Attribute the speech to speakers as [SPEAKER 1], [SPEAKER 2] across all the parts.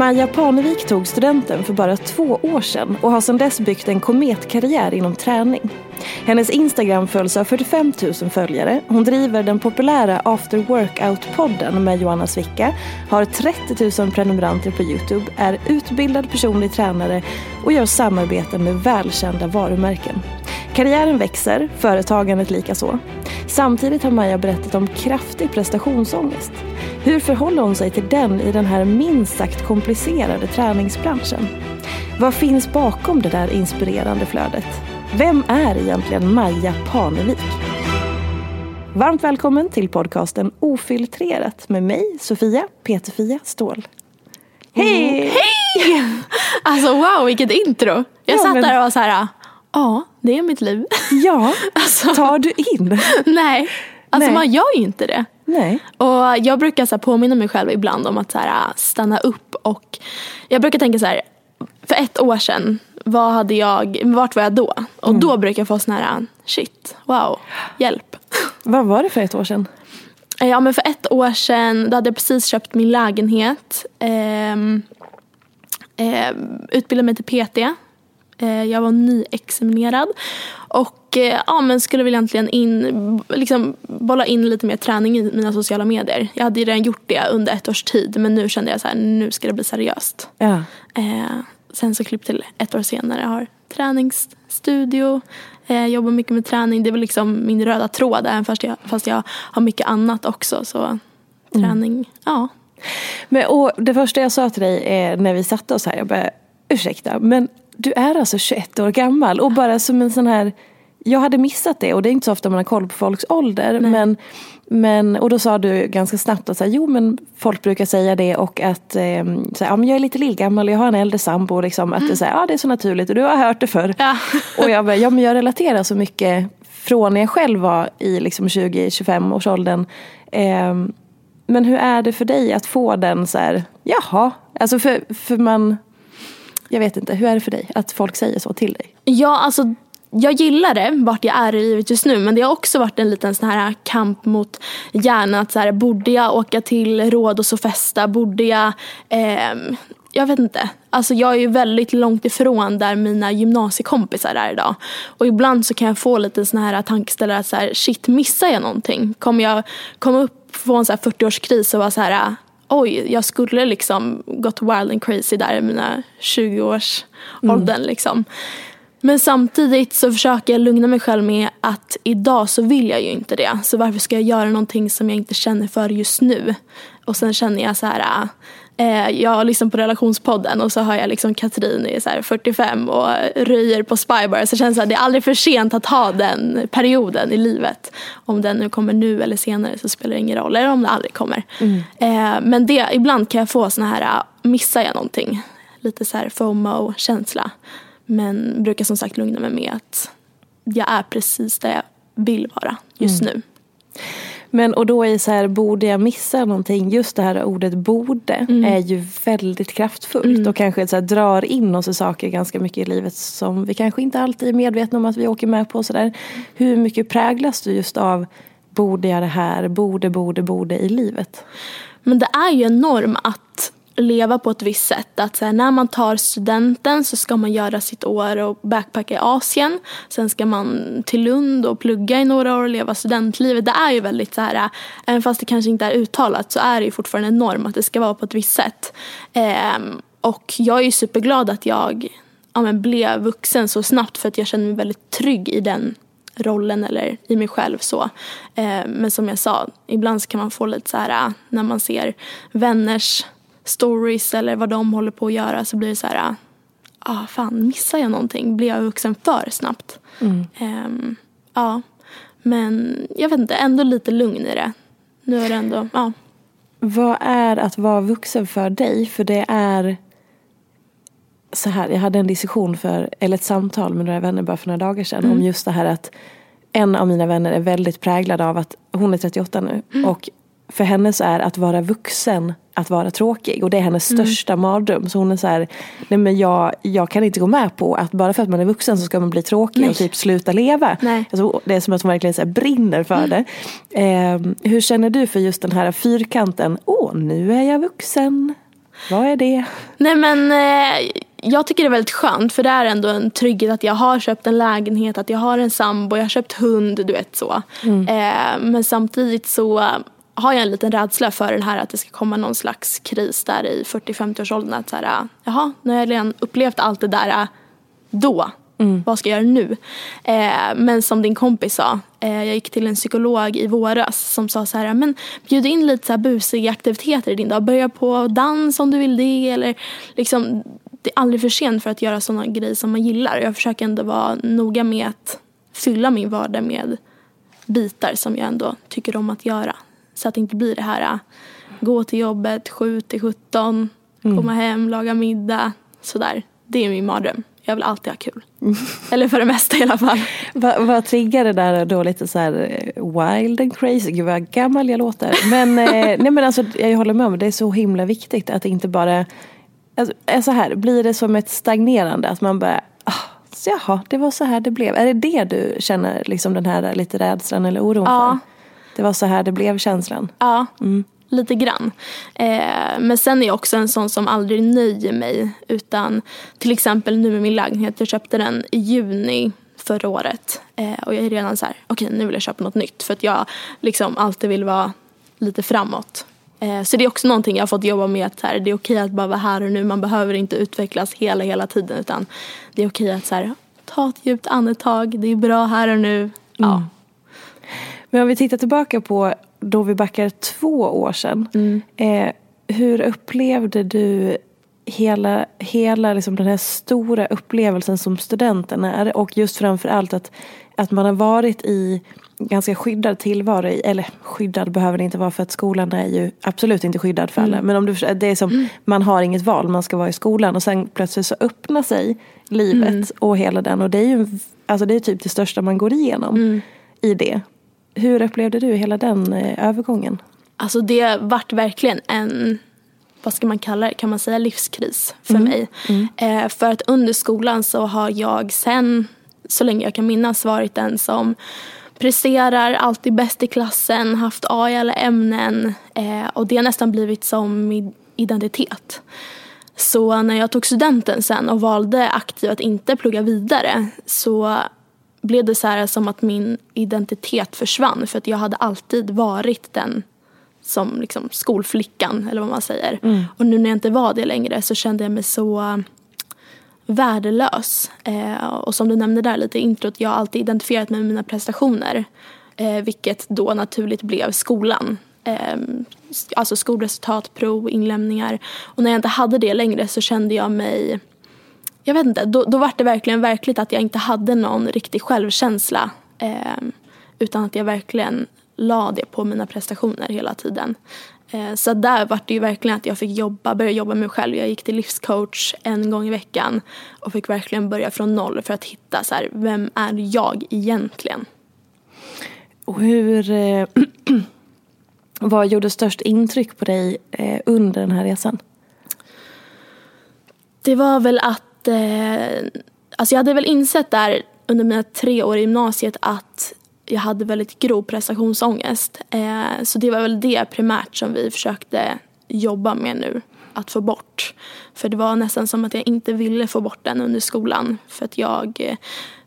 [SPEAKER 1] Maja Parnevik tog studenten för bara två år sedan och har sedan dess byggt en kometkarriär inom träning. Hennes Instagram följs av 45 000 följare. Hon driver den populära After Workout-podden med Johanna Svicka, har 30 000 prenumeranter på Youtube, är utbildad personlig tränare och gör samarbeten med välkända varumärken. Karriären växer, företagandet likaså. Samtidigt har Maja berättat om kraftig prestationsångest. Hur förhåller hon sig till den i den här minst sagt komplicerade träningsbranschen? Vad finns bakom det där inspirerande flödet? Vem är egentligen Maja Parnevik? Varmt välkommen till podcasten Ofiltrerat med mig, Sofia Peterfia Ståhl. Hej!
[SPEAKER 2] Hej! Alltså wow, vilket intro. Jag
[SPEAKER 1] Ja,
[SPEAKER 2] satt
[SPEAKER 1] men-
[SPEAKER 2] där och var så här, ja, det är mitt liv.
[SPEAKER 1] Ja,
[SPEAKER 2] Alltså,
[SPEAKER 1] tar du in?
[SPEAKER 2] nej, alltså
[SPEAKER 1] Nej.
[SPEAKER 2] man gör ju inte det.
[SPEAKER 1] Nej.
[SPEAKER 2] Och jag brukar så här påminna mig själv ibland om att så här, stanna upp och jag brukar tänka så här, för ett år sedan, vad hade jag, vart var jag då? Och
[SPEAKER 1] Mm.
[SPEAKER 2] då brukar jag få sån här, shit, wow, hjälp.
[SPEAKER 1] Vad var det för ett år sedan?
[SPEAKER 2] Ja men för ett år sedan, då hade jag precis köpt min lägenhet. Ehm, ehm, utbildade mig till PT. Eh, jag var nyexaminerad. Och eh, ja, men skulle väl egentligen in, liksom, bolla in lite mer träning i mina sociala medier. Jag hade ju redan gjort det under ett års tid men nu kände jag så här, nu ska det bli seriöst.
[SPEAKER 1] Ja.
[SPEAKER 2] Eh, sen så klipp till ett år senare. Jag har träningsstudio. Eh, jobbar mycket med träning. Det är väl liksom min röda tråd även fast jag, fast jag har mycket annat också. Så träning, ja.
[SPEAKER 1] Men, och det första jag sa till dig är när vi satte oss här, jag bara ursäkta, men du är alltså 21 år gammal och bara som en sån här jag hade missat det och det är inte så ofta man har koll på folks ålder. Men, men, och då sa du ganska snabbt att så här, jo men folk brukar säga det och att eh, så här, ja, men jag är lite lillgammal och jag har en äldre sambo. Liksom, att det, är så här, ja, det är så naturligt och du har hört det förr.
[SPEAKER 2] Ja.
[SPEAKER 1] Och jag bara, ja men jag relaterar så mycket från när jag själv var i liksom 20-25 års åldern. Eh, men hur är det för dig att få den så här, jaha, alltså för, för man, jag vet inte, hur är det för dig att folk säger så till dig?
[SPEAKER 2] Ja, alltså jag gillar det, vart jag är i livet just nu. Men det har också varit en liten sån här kamp mot hjärnan. Att så här, borde jag åka till Rhodos och festa? Borde jag... Eh, jag vet inte. Alltså jag är ju väldigt långt ifrån där mina gymnasiekompisar är idag. Och ibland så kan jag få lite sån här tankeställare att så här, shit, missar jag någonting? Kommer jag komma upp, få en så här 40-årskris och vara så här oj, jag skulle liksom gått wild and crazy där i mina 20-års åldern liksom. Men samtidigt så försöker jag lugna mig själv med att idag så vill jag ju inte det. Så varför ska jag göra någonting som jag inte känner för just nu? Och sen känner jag så här, eh, jag lyssnar på relationspodden och så har jag liksom Katrin är så här 45 och röjer på Spybar. Så känns det att det är aldrig för sent att ha den perioden i livet. Om den nu kommer nu eller senare så spelar det ingen roll. Eller om det aldrig kommer. Eh, men det, ibland kan jag få såna här, eh, missar jag någonting? Lite så här FOMO-känsla. Men brukar som sagt lugna mig med att jag är precis där jag vill vara just nu.
[SPEAKER 1] Men och då är så här, borde jag missa någonting? Just det här ordet borde
[SPEAKER 2] Mm.
[SPEAKER 1] är ju väldigt kraftfullt och kanske så här, drar in oss i saker ganska mycket i livet som vi kanske inte alltid är medvetna om att vi åker med på. Så där. Hur mycket präglas du just av borde jag det här, borde, borde, borde i livet?
[SPEAKER 2] Men det är ju en norm att leva på ett visst sätt. Att så här, när man tar studenten så ska man göra sitt år och backpacka i Asien. Sen ska man till Lund och plugga i några år och leva studentlivet. Det är ju väldigt så här, även fast det kanske inte är uttalat så är det ju fortfarande en norm att det ska vara på ett visst sätt. Ehm, och jag är ju superglad att jag ja, men blev vuxen så snabbt för att jag känner mig väldigt trygg i den rollen eller i mig själv så. Ehm, men som jag sa, ibland så kan man få lite så här när man ser vänners stories eller vad de håller på att göra så blir det så här, äh, ah fan missar jag någonting? Blir jag vuxen för snabbt? Ehm, ja, men jag vet inte, ändå lite lugn i det. Nu är det ändå, ja.
[SPEAKER 1] Vad är att vara vuxen för dig? För det är så här, jag hade en diskussion för, eller ett samtal med några vänner bara för några dagar sedan om just det här att en av mina vänner är väldigt präglad av att hon är 38 nu och för henne så är att vara vuxen att vara tråkig och det är hennes största mardröm. Så hon är så här, nej men jag, jag kan inte gå med på att bara för att man är vuxen så ska man bli tråkig
[SPEAKER 2] Nej.
[SPEAKER 1] och typ sluta leva.
[SPEAKER 2] Nej.
[SPEAKER 1] Alltså, det är som att hon verkligen så brinner för det. Eh, hur känner du för just den här fyrkanten, åh nu är jag vuxen. Vad är det?
[SPEAKER 2] Nej men eh, jag tycker det är väldigt skönt för det är ändå en trygghet att jag har köpt en lägenhet, att jag har en sambo, jag har köpt hund, du vet så. Eh, men samtidigt så har jag en liten rädsla för den här att det ska komma någon slags kris där i 40-50-årsåldern. Att så här, jaha, nu har jag redan upplevt allt det där då. Vad ska jag göra nu? Eh, men som din kompis sa, eh, jag gick till en psykolog i våras som sa så här, men bjud in lite så här busiga aktiviteter i din dag. Börja på dans om du vill det. Eller liksom, det är aldrig för sent för att göra sådana grejer som man gillar. Jag försöker ändå vara noga med att fylla min vardag med bitar som jag ändå tycker om att göra. Så att det inte blir det här äh, gå till jobbet 7 till 17, komma hem, laga middag, sådär. Det är min mardröm. Jag vill alltid ha kul. Eller för det mesta i alla fall.
[SPEAKER 1] Vad, vad triggar det där då lite så eh, wild and crazy? Gud vad gammal jag låter. Men, eh, nej, men alltså, jag håller med om det är så himla viktigt att det inte bara alltså, är så här. Blir det som ett stagnerande? Att man bara, ah, så jaha, det var så här det blev. Är det det du känner, liksom den här lite rädslan eller oron
[SPEAKER 2] Ja.
[SPEAKER 1] för? Det var så här det blev känslan.
[SPEAKER 2] Ja, lite grann. Eh, men sen är jag också en sån som aldrig nöjer mig. Utan till exempel nu med min lägenhet. Jag köpte den i juni förra året. Eh, och jag är redan så här, okej nu vill jag köpa något nytt. För att jag liksom alltid vill vara lite framåt. Eh, så det är också någonting jag har fått jobba med. Att här, det är okej att bara vara här och nu. Man behöver inte utvecklas hela, hela tiden. Utan det är okej att så här, ta ett djupt andetag. Det är bra här och nu. Ja.
[SPEAKER 1] Men om vi tittar tillbaka på då vi backar två år sedan. Eh, hur upplevde du hela, hela liksom den här stora upplevelsen som studenten är? Och just framför allt att, att man har varit i ganska skyddad tillvaro. i- Eller skyddad behöver det inte vara för att skolan är ju absolut inte skyddad för alla. Men om du, det är som, man har inget val, man ska vara i skolan. Och sen plötsligt så öppnar sig livet och hela den. Och det är ju alltså det är typ det största man går igenom i det. Hur upplevde du hela den eh, övergången?
[SPEAKER 2] Alltså det vart verkligen en, vad ska man kalla det, kan man säga livskris för mig. Eh, för att under skolan så har jag sen, så länge jag kan minnas, varit den som presterar, alltid bäst i klassen, haft A i alla ämnen. Eh, och det har nästan blivit som min identitet. Så när jag tog studenten sen och valde aktivt att inte plugga vidare så blev det så här som att min identitet försvann för att jag hade alltid varit den som liksom skolflickan eller vad man säger. Och nu när jag inte var det längre så kände jag mig så värdelös. Eh, och som du nämnde där lite i introt, jag har alltid identifierat mig med mina prestationer. Eh, vilket då naturligt blev skolan. Eh, alltså skolresultat, prov, inlämningar. Och när jag inte hade det längre så kände jag mig jag vet inte, då, då var det verkligen verkligt att jag inte hade någon riktig självkänsla. Eh, utan att jag verkligen la det på mina prestationer hela tiden. Eh, så där var det ju verkligen att jag fick jobba, börja jobba med mig själv. Jag gick till livscoach en gång i veckan och fick verkligen börja från noll för att hitta så här, vem är jag egentligen?
[SPEAKER 1] Och hur, eh, Vad gjorde störst intryck på dig eh, under den här resan?
[SPEAKER 2] Det var väl att, eh, alltså jag hade väl insett där under mina tre år i gymnasiet att jag hade väldigt grov prestationsångest. Eh, så det var väl det primärt som vi försökte jobba med nu att få bort. För det var nästan som att jag inte ville få bort den under skolan. För, att jag,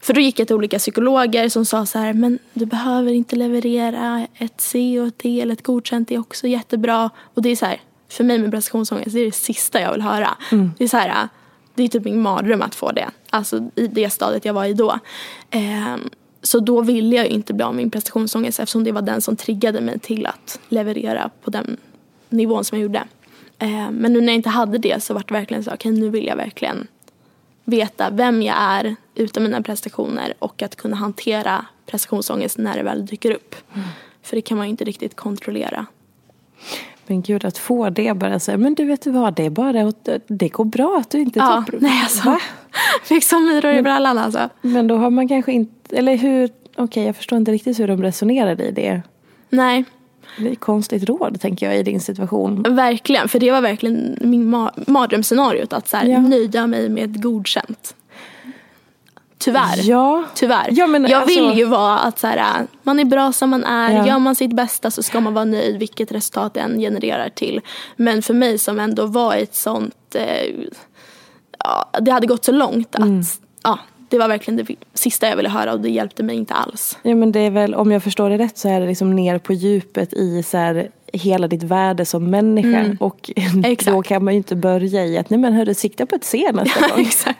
[SPEAKER 2] för då gick jag till olika psykologer som sa så här, men du behöver inte leverera ett C och ett D eller ett godkänt, det är också jättebra. Och det är så här, för mig med prestationsångest, det är det sista jag vill höra. Mm. Det är så här, det är typ min mardröm att få det. Alltså i det stadiet jag var i då. Eh, så då ville jag inte bli av med min prestationsångest eftersom det var den som triggade mig till att leverera på den nivån som jag gjorde. Eh, men nu när jag inte hade det så var det verkligen så, okej okay, nu vill jag verkligen veta vem jag är utan mina prestationer och att kunna hantera prestationsångest när det väl dyker upp. Mm. För det kan man ju inte riktigt kontrollera.
[SPEAKER 1] Men gud att få det bara säga, men du vet vad, det är bara att det går bra att du inte
[SPEAKER 2] ja, tar Nej alltså, fick som myror i brallan alltså.
[SPEAKER 1] Men då har man kanske inte, eller hur, okej okay, jag förstår inte riktigt hur de resonerade i det.
[SPEAKER 2] Nej.
[SPEAKER 1] Det är konstigt råd tänker jag i din situation.
[SPEAKER 2] Verkligen, för det var verkligen min ma mardrömsscenariot att så här, ja. nöjda mig med godkänt. Tyvärr.
[SPEAKER 1] Ja.
[SPEAKER 2] Tyvärr.
[SPEAKER 1] Ja, men,
[SPEAKER 2] jag alltså... vill ju vara att så här, man är bra som man är. Ja. Gör man sitt bästa så ska man vara nöjd vilket resultat det än genererar till. Men för mig som ändå var ett sånt, eh, ja, det hade gått så långt att mm. ja, det var verkligen det sista jag ville höra och det hjälpte mig inte alls.
[SPEAKER 1] Ja men det är väl, om jag förstår det rätt så är det liksom ner på djupet i så här, hela ditt värde som människa. Mm. Och då kan man ju inte börja i att nej men hörru sikta på ett C nästa
[SPEAKER 2] gång. Exakt.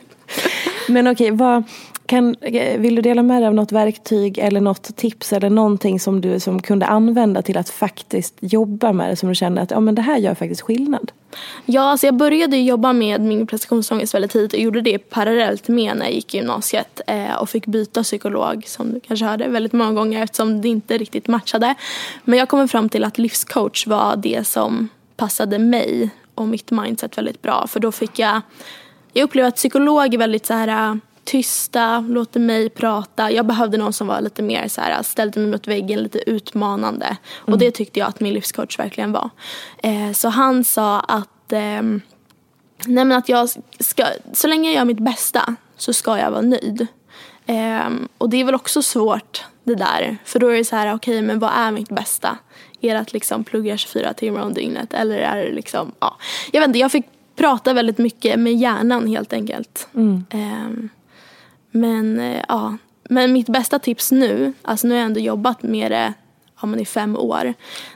[SPEAKER 1] Men okej, vad, kan, vill du dela med dig av något verktyg eller något tips eller någonting som du som kunde använda till att faktiskt jobba med det som du känner att ja, men det här gör faktiskt skillnad?
[SPEAKER 2] Ja, alltså jag började jobba med min prestationsångest väldigt tidigt och gjorde det parallellt med när jag gick i gymnasiet eh, och fick byta psykolog som du kanske hörde väldigt många gånger eftersom det inte riktigt matchade. Men jag kom fram till att livscoach var det som passade mig och mitt mindset väldigt bra för då fick jag jag upplever att psykolog är väldigt så här eh, tysta, låter mig prata. Jag behövde någon som var lite mer så här, ställde mig mot väggen, lite utmanande. Mm. Och det tyckte jag att min livscoach verkligen var. Eh, så han sa att, eh, nej men att jag ska, så länge jag gör mitt bästa så ska jag vara nöjd. Eh, och det är väl också svårt det där. För då är det så här, okej okay, men vad är mitt bästa? Är det att liksom plugga 24 timmar om dygnet eller är det liksom, ja. Jag vet inte, jag fick prata väldigt mycket med hjärnan helt enkelt. Mm. Men eh, ja, men mitt bästa tips nu, alltså nu har jag ändå jobbat med det ja, men i fem år.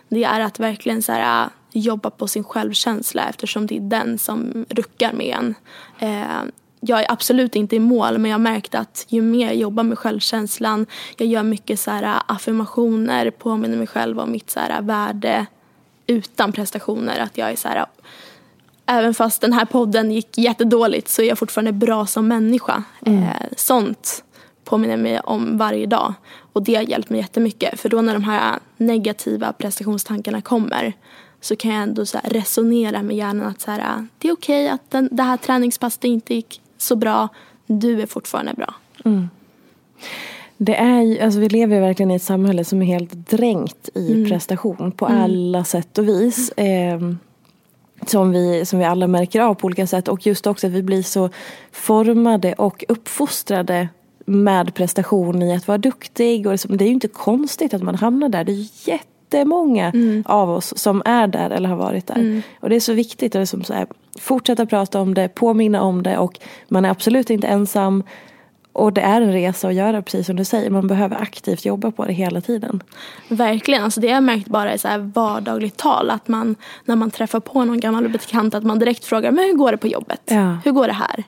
[SPEAKER 2] Det är att verkligen så här, ah, jobba på sin självkänsla eftersom det är den som ruckar med en. Eh, jag är absolut inte i mål men jag har märkt att ju mer jag jobbar med självkänslan, jag gör mycket så här, ah, affirmationer, påminner mig själv om mitt så här, ah, värde utan prestationer. Att jag är så här, även fast den här podden gick jättedåligt så är jag fortfarande bra som människa. Mm. Eh, sånt påminner mig om varje dag. Och det har hjälpt mig jättemycket. För då när de här negativa prestationstankarna kommer så kan jag ändå så resonera med hjärnan att så här, det är okej okay att den, det här träningspasset inte gick så bra. Du är fortfarande bra. Mm.
[SPEAKER 1] Det är, alltså vi lever verkligen i ett samhälle som är helt dränkt i mm. prestation på mm. alla sätt och vis. Eh, som vi, som vi alla märker av på olika sätt. Och just också att vi blir så formade och uppfostrade med prestation i att vara duktig. Och det är ju inte konstigt att man hamnar där. Det är jättemånga mm. av oss som är där eller har varit där. Mm. Och det är så viktigt att liksom så här, fortsätta prata om det, påminna om det och man är absolut inte ensam. Och det är en resa att göra precis som du säger. Man behöver aktivt jobba på det hela tiden.
[SPEAKER 2] Verkligen. Alltså det jag märkt bara i så här vardagligt tal. Att man när man träffar på någon gammal bekant att man direkt frågar men hur går det på jobbet? Ja. Hur går det här?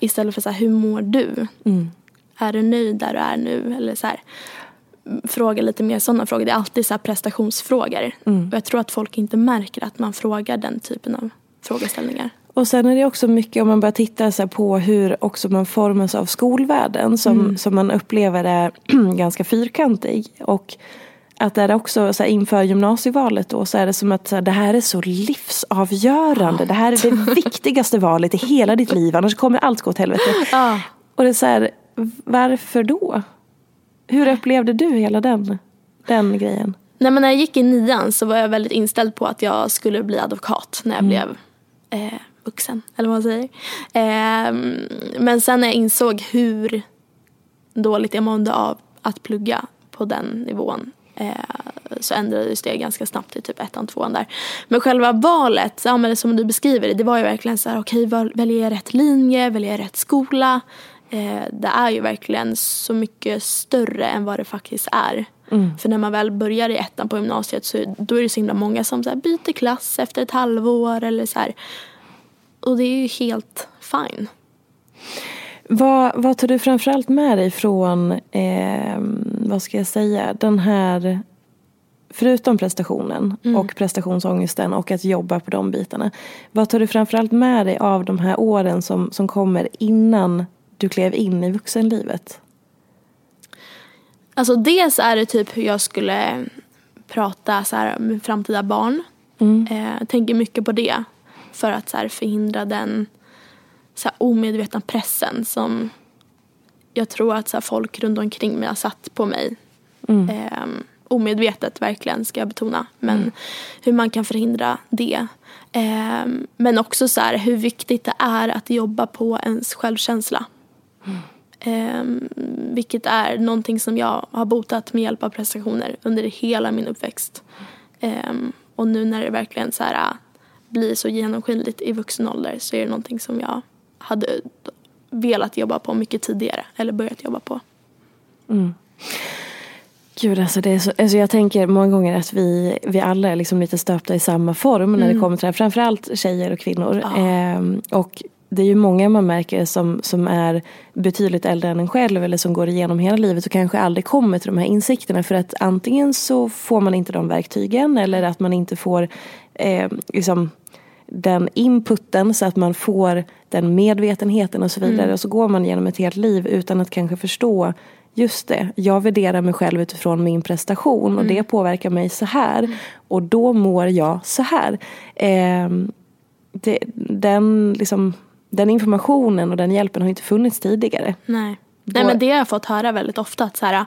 [SPEAKER 2] Istället för så här, hur mår du? Mm. Är du nöjd där du är nu? Eller så här, fråga lite mer sådana frågor. Det är alltid så prestationsfrågor. Mm. Och jag tror att folk inte märker att man frågar den typen av frågeställningar.
[SPEAKER 1] Och sen är det också mycket om man börjar titta så på hur också man formas av skolvärlden som, mm. som man upplever är ganska fyrkantig. Och att det är också så här, inför gymnasievalet då så är det som att så här, det här är så livsavgörande. Det här är det viktigaste valet i hela ditt liv annars kommer allt gå åt helvete. Ja. Och det är så här, varför då? Hur upplevde du hela den, den grejen?
[SPEAKER 2] Nej, men när jag gick i nian så var jag väldigt inställd på att jag skulle bli advokat när jag blev eh, vuxen. Eller vad man säger. Eh, men sen när jag insåg hur dåligt jag mådde av att plugga på den nivån eh, så ändrades det ganska snabbt till typ ettan, tvåan där. Men själva valet, ja, men som du beskriver det, det var ju verkligen så här, okej, okay, väljer jag rätt linje, väljer jag rätt skola? Eh, det är ju verkligen så mycket större än vad det faktiskt är. Mm. För när man väl börjar i ettan på gymnasiet så då är det så himla många som så byter klass efter ett halvår eller så här. Och det är ju helt fine.
[SPEAKER 1] Vad, vad tar du framförallt med dig från, eh, vad ska jag säga, den här förutom prestationen mm. och prestationsångesten och att jobba på de bitarna. Vad tar du framförallt med dig av de här åren som, som kommer innan du klev in i vuxenlivet?
[SPEAKER 2] Alltså dels är det typ hur jag skulle prata så här, med framtida barn. Mm. Eh, tänker mycket på det för att så här, förhindra den så här, omedvetna pressen som jag tror att så här, folk runt omkring mig har satt på mig. Mm. Eh, omedvetet verkligen ska jag betona. Men mm. hur man kan förhindra det. Eh, men också så här, hur viktigt det är att jobba på ens självkänsla. Mm. Eh, vilket är någonting som jag har botat med hjälp av prestationer under hela min uppväxt. Eh, och nu när det verkligen så här, blir så genomskinligt i vuxen ålder så är det någonting som jag hade velat jobba på mycket tidigare eller börjat jobba på.
[SPEAKER 1] Mm. Gud, alltså det är så, alltså jag tänker många gånger att vi, vi alla är liksom lite stöpta i samma form mm. när det mm. kommer till det här. Framförallt tjejer och kvinnor. Ja. Ehm, och det är ju många man märker som, som är betydligt äldre än en själv eller som går igenom hela livet och kanske aldrig kommer till de här insikterna för att antingen så får man inte de verktygen eller att man inte får eh, liksom, den inputen så att man får den medvetenheten och så vidare. Mm. Och så går man genom ett helt liv utan att kanske förstå just det, jag värderar mig själv utifrån min prestation mm. och det påverkar mig så här. Och då mår jag så här. Eh, det, den, liksom, den informationen och den hjälpen har inte funnits tidigare.
[SPEAKER 2] Nej. Nej men det har jag fått höra väldigt ofta. Att så här,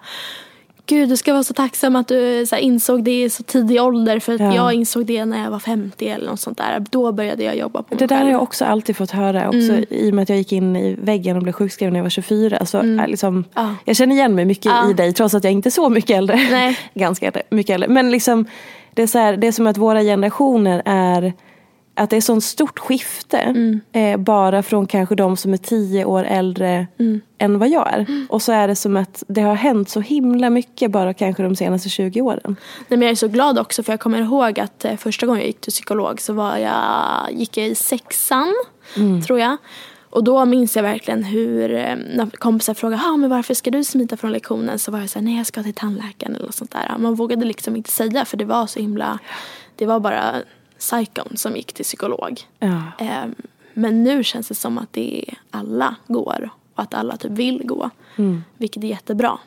[SPEAKER 2] Gud, du ska vara så tacksam att du så här, insåg det i så tidig ålder. För att ja. jag insåg det när jag var 50 eller något sånt där. Då började jag jobba på mig
[SPEAKER 1] Det där har jag också alltid fått höra. Också, mm. I och med att jag gick in i väggen och blev sjukskriven när jag var 24. Så, mm. liksom, ja. Jag känner igen mig mycket ja. i dig trots att jag inte är så mycket äldre. Nej. Ganska mycket äldre. Men liksom, det, är så här, det är som att våra generationer är att det är sånt stort skifte. Mm. Eh, bara från kanske de som är tio år äldre mm. än vad jag är. Mm. Och så är det som att det har hänt så himla mycket bara kanske de senaste 20 åren.
[SPEAKER 2] Nej, men jag är så glad också för jag kommer ihåg att eh, första gången jag gick till psykolog så var jag, gick jag i sexan mm. tror jag. Och då minns jag verkligen hur eh, när kompisar frågade ah, men varför ska du smita från lektionen så var jag såhär nej jag ska till tandläkaren eller något sånt där. Man vågade liksom inte säga för det var så himla, det var bara psykon som gick till psykolog. Ja. Ehm, men nu känns det som att det är alla går och att alla typ vill gå. Mm. Vilket är jättebra.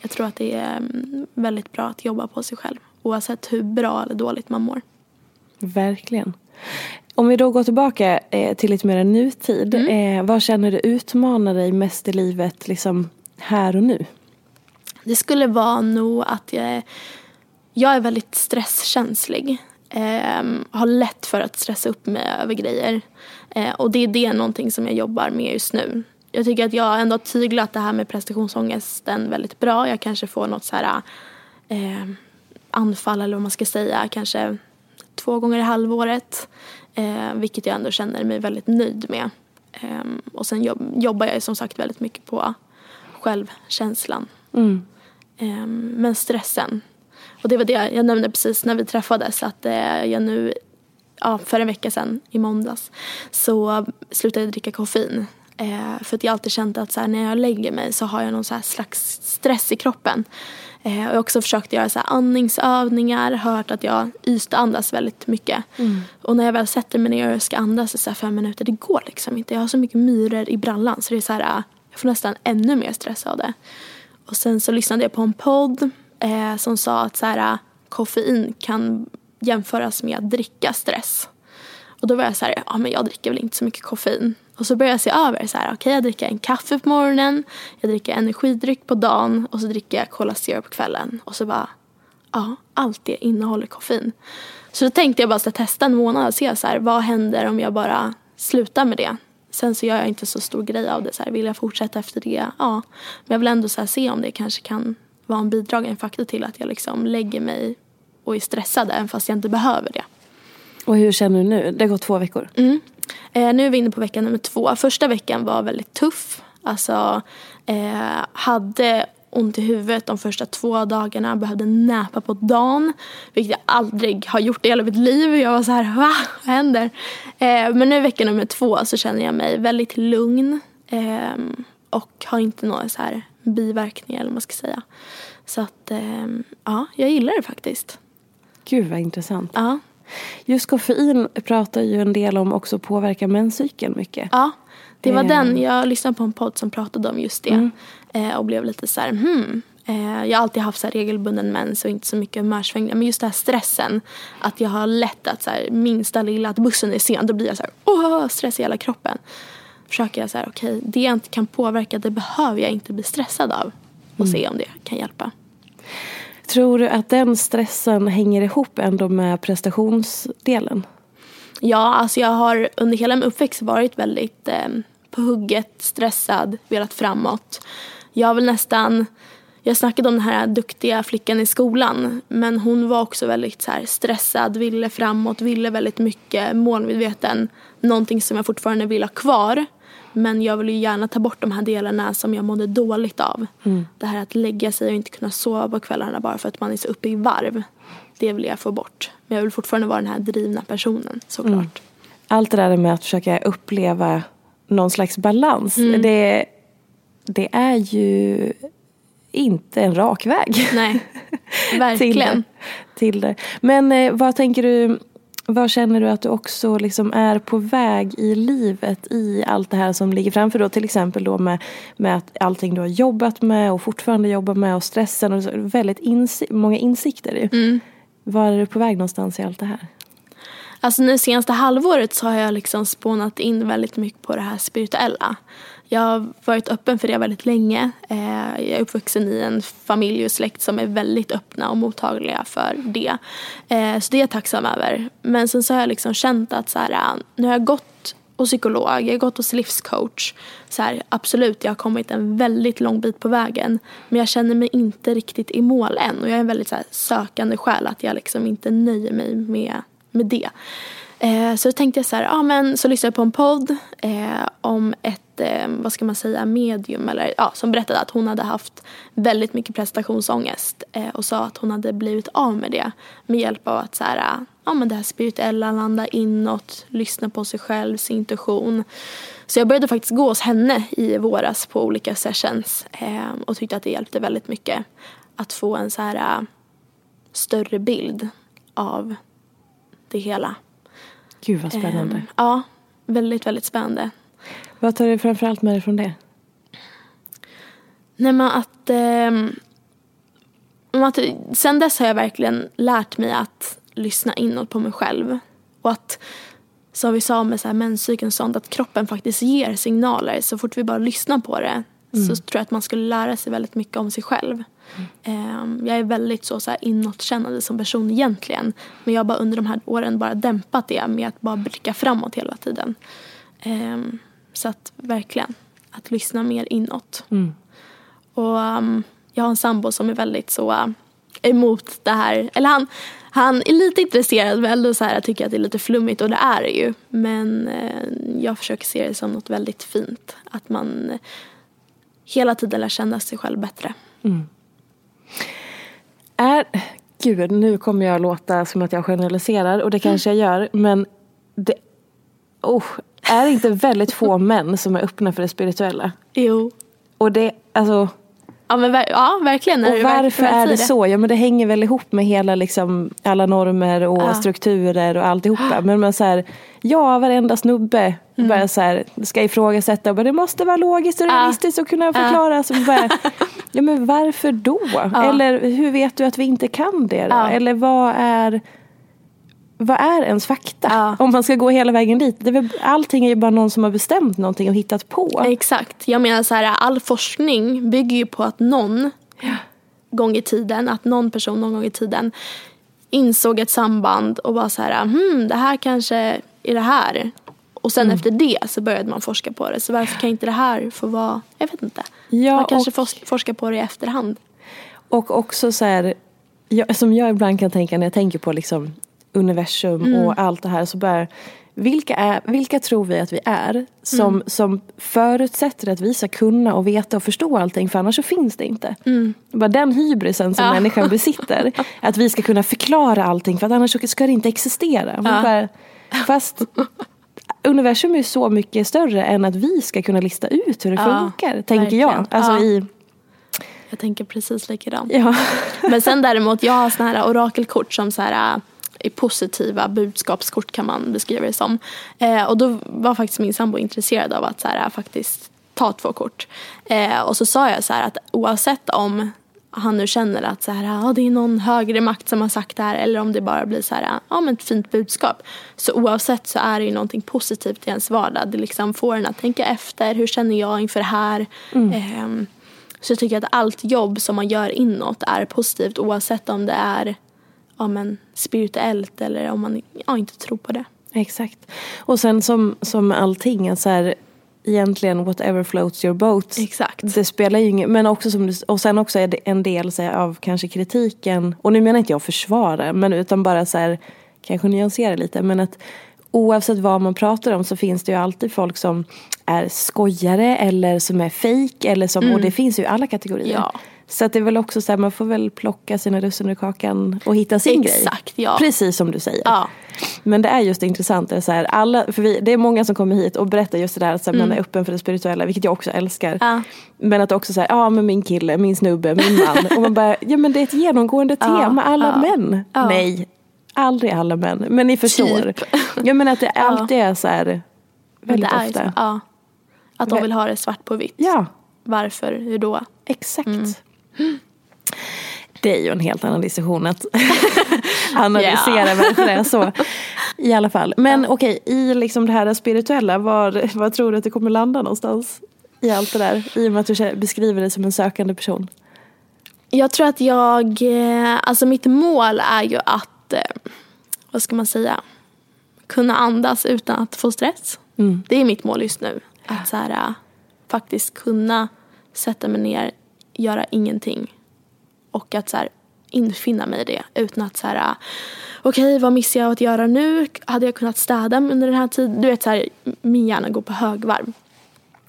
[SPEAKER 2] Jag tror att det är mm, väldigt bra att jobba på sig själv. Oavsett hur bra eller dåligt man mår.
[SPEAKER 1] Verkligen. Om vi då går tillbaka eh, till lite mer nutid. Mm. Eh, vad känner du utmanar dig mest i livet liksom här och nu?
[SPEAKER 2] Det skulle vara nog att jag, jag är väldigt stresskänslig. Eh, har lätt för att stressa upp mig över grejer. Eh, och det är det någonting som jag jobbar med just nu. Jag tycker att jag ändå har tyglat det här med prestationsångesten väldigt bra. Jag kanske får något så här eh, anfall eller vad man ska säga kanske två gånger i halvåret. Eh, vilket jag ändå känner mig väldigt nöjd med. Eh, och sen jobb, jobbar jag som sagt väldigt mycket på självkänslan. Mm. Eh, men stressen, och det var det jag nämnde precis när vi träffades att eh, jag nu, ja, för en vecka sedan i måndags så slutade jag dricka koffein. Eh, för att jag alltid känt att så här, när jag lägger mig så har jag någon så slags stress i kroppen. Eh, och jag har också försökt göra så här andningsövningar, hört att jag ytandas väldigt mycket. Mm. Och när jag väl sätter mig ner och ska andas i så fem minuter, det går liksom inte. Jag har så mycket myror i brallan så det är så här, jag får nästan ännu mer stress av det. Och sen så lyssnade jag på en podd eh, som sa att så här, koffein kan jämföras med att dricka stress. Och då var jag så här, ja men jag dricker väl inte så mycket koffein. Och så började jag se över så här, okej okay, jag dricker en kaffe på morgonen, jag dricker energidryck på dagen och så dricker jag Cola Zero på kvällen. Och så bara, ja, allt det innehåller koffein. Så då tänkte jag bara så testa en månad och se så här, vad händer om jag bara slutar med det. Sen så gör jag inte så stor grej av det. Så här, vill jag fortsätta efter det? Ja. Men jag vill ändå så se om det kanske kan vara en bidragande faktor till att jag liksom lägger mig och är stressad även fast jag inte behöver det.
[SPEAKER 1] Och hur känner du nu? Det har gått två veckor.
[SPEAKER 2] Mm. Eh, nu är vi inne på vecka nummer två. Första veckan var väldigt tuff. Alltså, eh, hade ont i huvudet de första två dagarna. Behövde näpa på dagen. Vilket jag aldrig har gjort i hela mitt liv. Jag var så här, va? Vad händer? Eh, men nu vecka nummer två så känner jag mig väldigt lugn. Eh, och har inte några så här biverkningar eller vad man ska säga. Så att, eh, ja, jag gillar det faktiskt.
[SPEAKER 1] Gud vad intressant.
[SPEAKER 2] Ja.
[SPEAKER 1] Just koffein pratar ju en del om också påverkar menscykeln mycket.
[SPEAKER 2] Ja, det var
[SPEAKER 1] Eh.
[SPEAKER 2] den. Jag lyssnade på en podd som pratade om just det.
[SPEAKER 1] Mm.
[SPEAKER 2] Eh, och blev lite så här, hmm. Eh, jag har alltid haft så regelbunden mens och inte så mycket humörsvängningar. Men just den här stressen. Att jag har lätt att så här, minsta lilla, att bussen är sen. Då blir jag så här, åh, stress i hela kroppen. Försöker jag så här, okej, det jag inte kan påverka, det behöver jag inte bli stressad av. Och
[SPEAKER 1] Mm.
[SPEAKER 2] se om det kan hjälpa.
[SPEAKER 1] Tror du att den stressen hänger ihop ändå med prestationsdelen?
[SPEAKER 2] Ja, alltså jag har under hela min uppväxt varit väldigt eh, på hugget, stressad, velat framåt. Jag väl nästan, jag snackade om den här duktiga flickan i skolan, men hon var också väldigt så här, stressad, ville framåt, ville väldigt mycket, målmedveten. Någonting som jag fortfarande vill ha kvar. Men jag vill ju gärna ta bort de här delarna som jag mådde dåligt av. Det här att lägga sig och inte kunna sova på kvällarna bara för att man är så uppe i varv. Det vill jag få bort. Men jag vill fortfarande vara den här drivna personen såklart.
[SPEAKER 1] Allt det där med att försöka uppleva någon slags balans.
[SPEAKER 2] Mm.
[SPEAKER 1] Det, det är ju inte en rak väg.
[SPEAKER 2] Nej,
[SPEAKER 1] till
[SPEAKER 2] verkligen.
[SPEAKER 1] det. Till det. Men eh, vad tänker du, vad känner du att du också liksom är på väg i livet i allt det här som ligger framför då? Till exempel då med, med att allting du har jobbat med och fortfarande jobbar med och stressen och så, väldigt insi- många insikter ju.
[SPEAKER 2] Mm.
[SPEAKER 1] Var är du på väg någonstans i allt det här?
[SPEAKER 2] Alltså nu senaste halvåret så har jag liksom spånat in väldigt mycket på det här spirituella. Jag har varit öppen för det väldigt länge. Eh, jag är uppvuxen i en familj och släkt som är väldigt öppna och mottagliga för det. Eh, så det är jag tacksam över. Men sen så har jag liksom känt att så här, äh, nu har jag gått hos psykolog, jag har gått hos livscoach. Så här, absolut, jag har kommit en väldigt lång bit på vägen. Men jag känner mig inte riktigt i mål än. Och jag är en väldigt så här, sökande själ, att jag liksom inte nöjer mig med, med det. Eh, så då tänkte jag så här, ja men så lyssnade jag på en podd eh, om ett, eh, vad ska man säga, medium eller ja, som berättade att hon hade haft väldigt mycket prestationsångest eh, och sa att hon hade blivit av med det med hjälp av att så här, eh, ja men det här spirituella, landa inåt, lyssna på sig själv, sin intuition. Så jag började faktiskt gå hos henne i våras på olika sessions eh, och tyckte att det hjälpte väldigt mycket att få en så här eh, större bild av det hela.
[SPEAKER 1] Gud vad spännande.
[SPEAKER 2] Ehm, ja, väldigt, väldigt spännande.
[SPEAKER 1] Vad tar du framförallt med dig från det?
[SPEAKER 2] Nej men att, om att... Sen dess har jag verkligen lärt mig att lyssna inåt på mig själv. Och att, som vi sa med så här menscykeln och sånt, att kroppen faktiskt ger signaler. Så fort vi bara lyssnar på det så tror jag att man skulle lära sig väldigt mycket om sig själv. Ehm, jag är väldigt så, så här inåtkännande som person egentligen. Men jag har bara under de här åren bara dämpat det med att bara blicka framåt hela tiden. Ehm, så att verkligen, att lyssna mer inåt. Och um, jag har en sambo som är väldigt så uh, emot det här. Eller han, han är lite intresserad men ändå så här, tycker att det är lite flummigt och det är det ju. Men eh, jag försöker se det som något väldigt fint. Att man eh, hela tiden lär känna sig själv bättre.
[SPEAKER 1] Är, gud, nu kommer jag låta som att jag generaliserar och det kanske jag gör. Men det, oh, är det inte väldigt få män som är öppna för det spirituella?
[SPEAKER 2] Jo.
[SPEAKER 1] Och det, alltså,
[SPEAKER 2] Ja, men ja verkligen.
[SPEAKER 1] Och varför är det så? Ja men det hänger väl ihop med hela liksom, alla normer och
[SPEAKER 2] Ja.
[SPEAKER 1] strukturer och alltihopa. Men man så här, ja varenda snubbe
[SPEAKER 2] Mm.
[SPEAKER 1] bara så här, ska ifrågasätta. Men det måste vara logiskt och
[SPEAKER 2] Ja.
[SPEAKER 1] realistiskt och kunna förklara. Så bara, ja men varför då? Eller hur vet du att vi inte kan det då?
[SPEAKER 2] Ja.
[SPEAKER 1] Eller vad är vad är ens fakta?
[SPEAKER 2] Ja.
[SPEAKER 1] Om man ska gå hela vägen dit. Det är väl, allting är ju bara någon som har bestämt någonting och hittat på.
[SPEAKER 2] Exakt. Jag menar så här, all forskning bygger ju på att någon gång i tiden, att någon person någon gång i tiden insåg ett samband och var så här, hmm, det här kanske är det här. Och sen efter det så började man forska på det. Så varför kan inte det här få vara, jag vet inte.
[SPEAKER 1] Ja,
[SPEAKER 2] man kanske
[SPEAKER 1] och-
[SPEAKER 2] fors- forskar på det i efterhand.
[SPEAKER 1] Och också så här, jag, som jag ibland kan tänka när jag tänker på liksom universum
[SPEAKER 2] Mm.
[SPEAKER 1] och allt det här så bara vilka, är, vilka tror vi att vi är som,
[SPEAKER 2] Mm.
[SPEAKER 1] som förutsätter att vi ska kunna och veta och förstå allting för annars så finns det inte. Bara den hybrisen som
[SPEAKER 2] Mm. Ja.
[SPEAKER 1] människan besitter. Att vi ska kunna förklara allting för att annars så ska det inte existera.
[SPEAKER 2] Ja.
[SPEAKER 1] Bara, fast universum är så mycket större än att vi ska kunna lista ut hur det
[SPEAKER 2] Ja,
[SPEAKER 1] funkar. Tänker jag. Alltså
[SPEAKER 2] Ja.
[SPEAKER 1] i,
[SPEAKER 2] Jag tänker precis likadant.
[SPEAKER 1] ja.
[SPEAKER 2] Men sen däremot, jag har såna här orakelkort som så här är positiva budskapskort kan man beskriva det som. Eh, och då var faktiskt min sambo intresserad av att så här, äh, faktiskt ta två kort. Eh, och så sa jag så här att oavsett om han nu känner att så här, ah, det är någon högre makt som har sagt det här eller om det bara blir så här, ja, men ett fint budskap. Så oavsett så är det ju någonting positivt i ens vardag. Det liksom får en att tänka efter. Hur känner jag inför det här? Ehm, så jag tycker att allt jobb som man gör inåt är positivt oavsett om det är ja, men, spirituellt eller om man ja, inte tror på det.
[SPEAKER 1] Exakt. Och sen som, som allting, så här, egentligen whatever floats your boat.
[SPEAKER 2] Exakt.
[SPEAKER 1] Det spelar ju ingen, men också som du, och sen också är det en del så här, av kanske kritiken, och nu menar inte jag försvara, men utan bara så här, kanske nyansera lite, men att oavsett vad man pratar om så finns det ju alltid folk som är skojare eller som är fake eller som, och det finns ju i alla kategorier.
[SPEAKER 2] Ja.
[SPEAKER 1] Så att det är väl också så här, man får väl plocka sina russin ur kakan och hitta sin grej.
[SPEAKER 2] Exakt, ja.
[SPEAKER 1] Precis som du säger.
[SPEAKER 2] Ja.
[SPEAKER 1] Men det är just intressant, det är, så här, alla, för vi, det är många som kommer hit och berättar just det där att så här, man är öppen för det spirituella, vilket jag också älskar.
[SPEAKER 2] Mm. Ja.
[SPEAKER 1] Men att också säga, ja men min kille, min snubbe, min man. och man bara, ja men det är ett genomgående tema, alla män. Nej, aldrig alla män. Men ni förstår.
[SPEAKER 2] Typ.
[SPEAKER 1] Ja men att det alltid är så här, väldigt
[SPEAKER 2] är
[SPEAKER 1] ofta.
[SPEAKER 2] så, ja. Att de vill ha det svart på vitt.
[SPEAKER 1] Ja,
[SPEAKER 2] Varför? Hur då?
[SPEAKER 1] exakt.
[SPEAKER 2] Mm.
[SPEAKER 1] Det är ju en helt annan diskussion att analysera varför det är så. I alla fall. Men okej, i liksom det här spirituella, var, var tror du att det kommer landa någonstans? I allt det där, i och med att du beskriver dig som en sökande person.
[SPEAKER 2] Jag tror att jag, eh, alltså mitt mål är ju att, eh, vad ska man säga, kunna andas utan att få stress. Det är mitt mål just nu. Att så här, eh, faktiskt kunna sätta mig ner, göra ingenting. Och att så här, infinna mig i det utan att så här, okej okay, vad missar jag att göra nu? Hade jag kunnat städa under den här tiden? Du vet så här, min hjärna går på högvarv.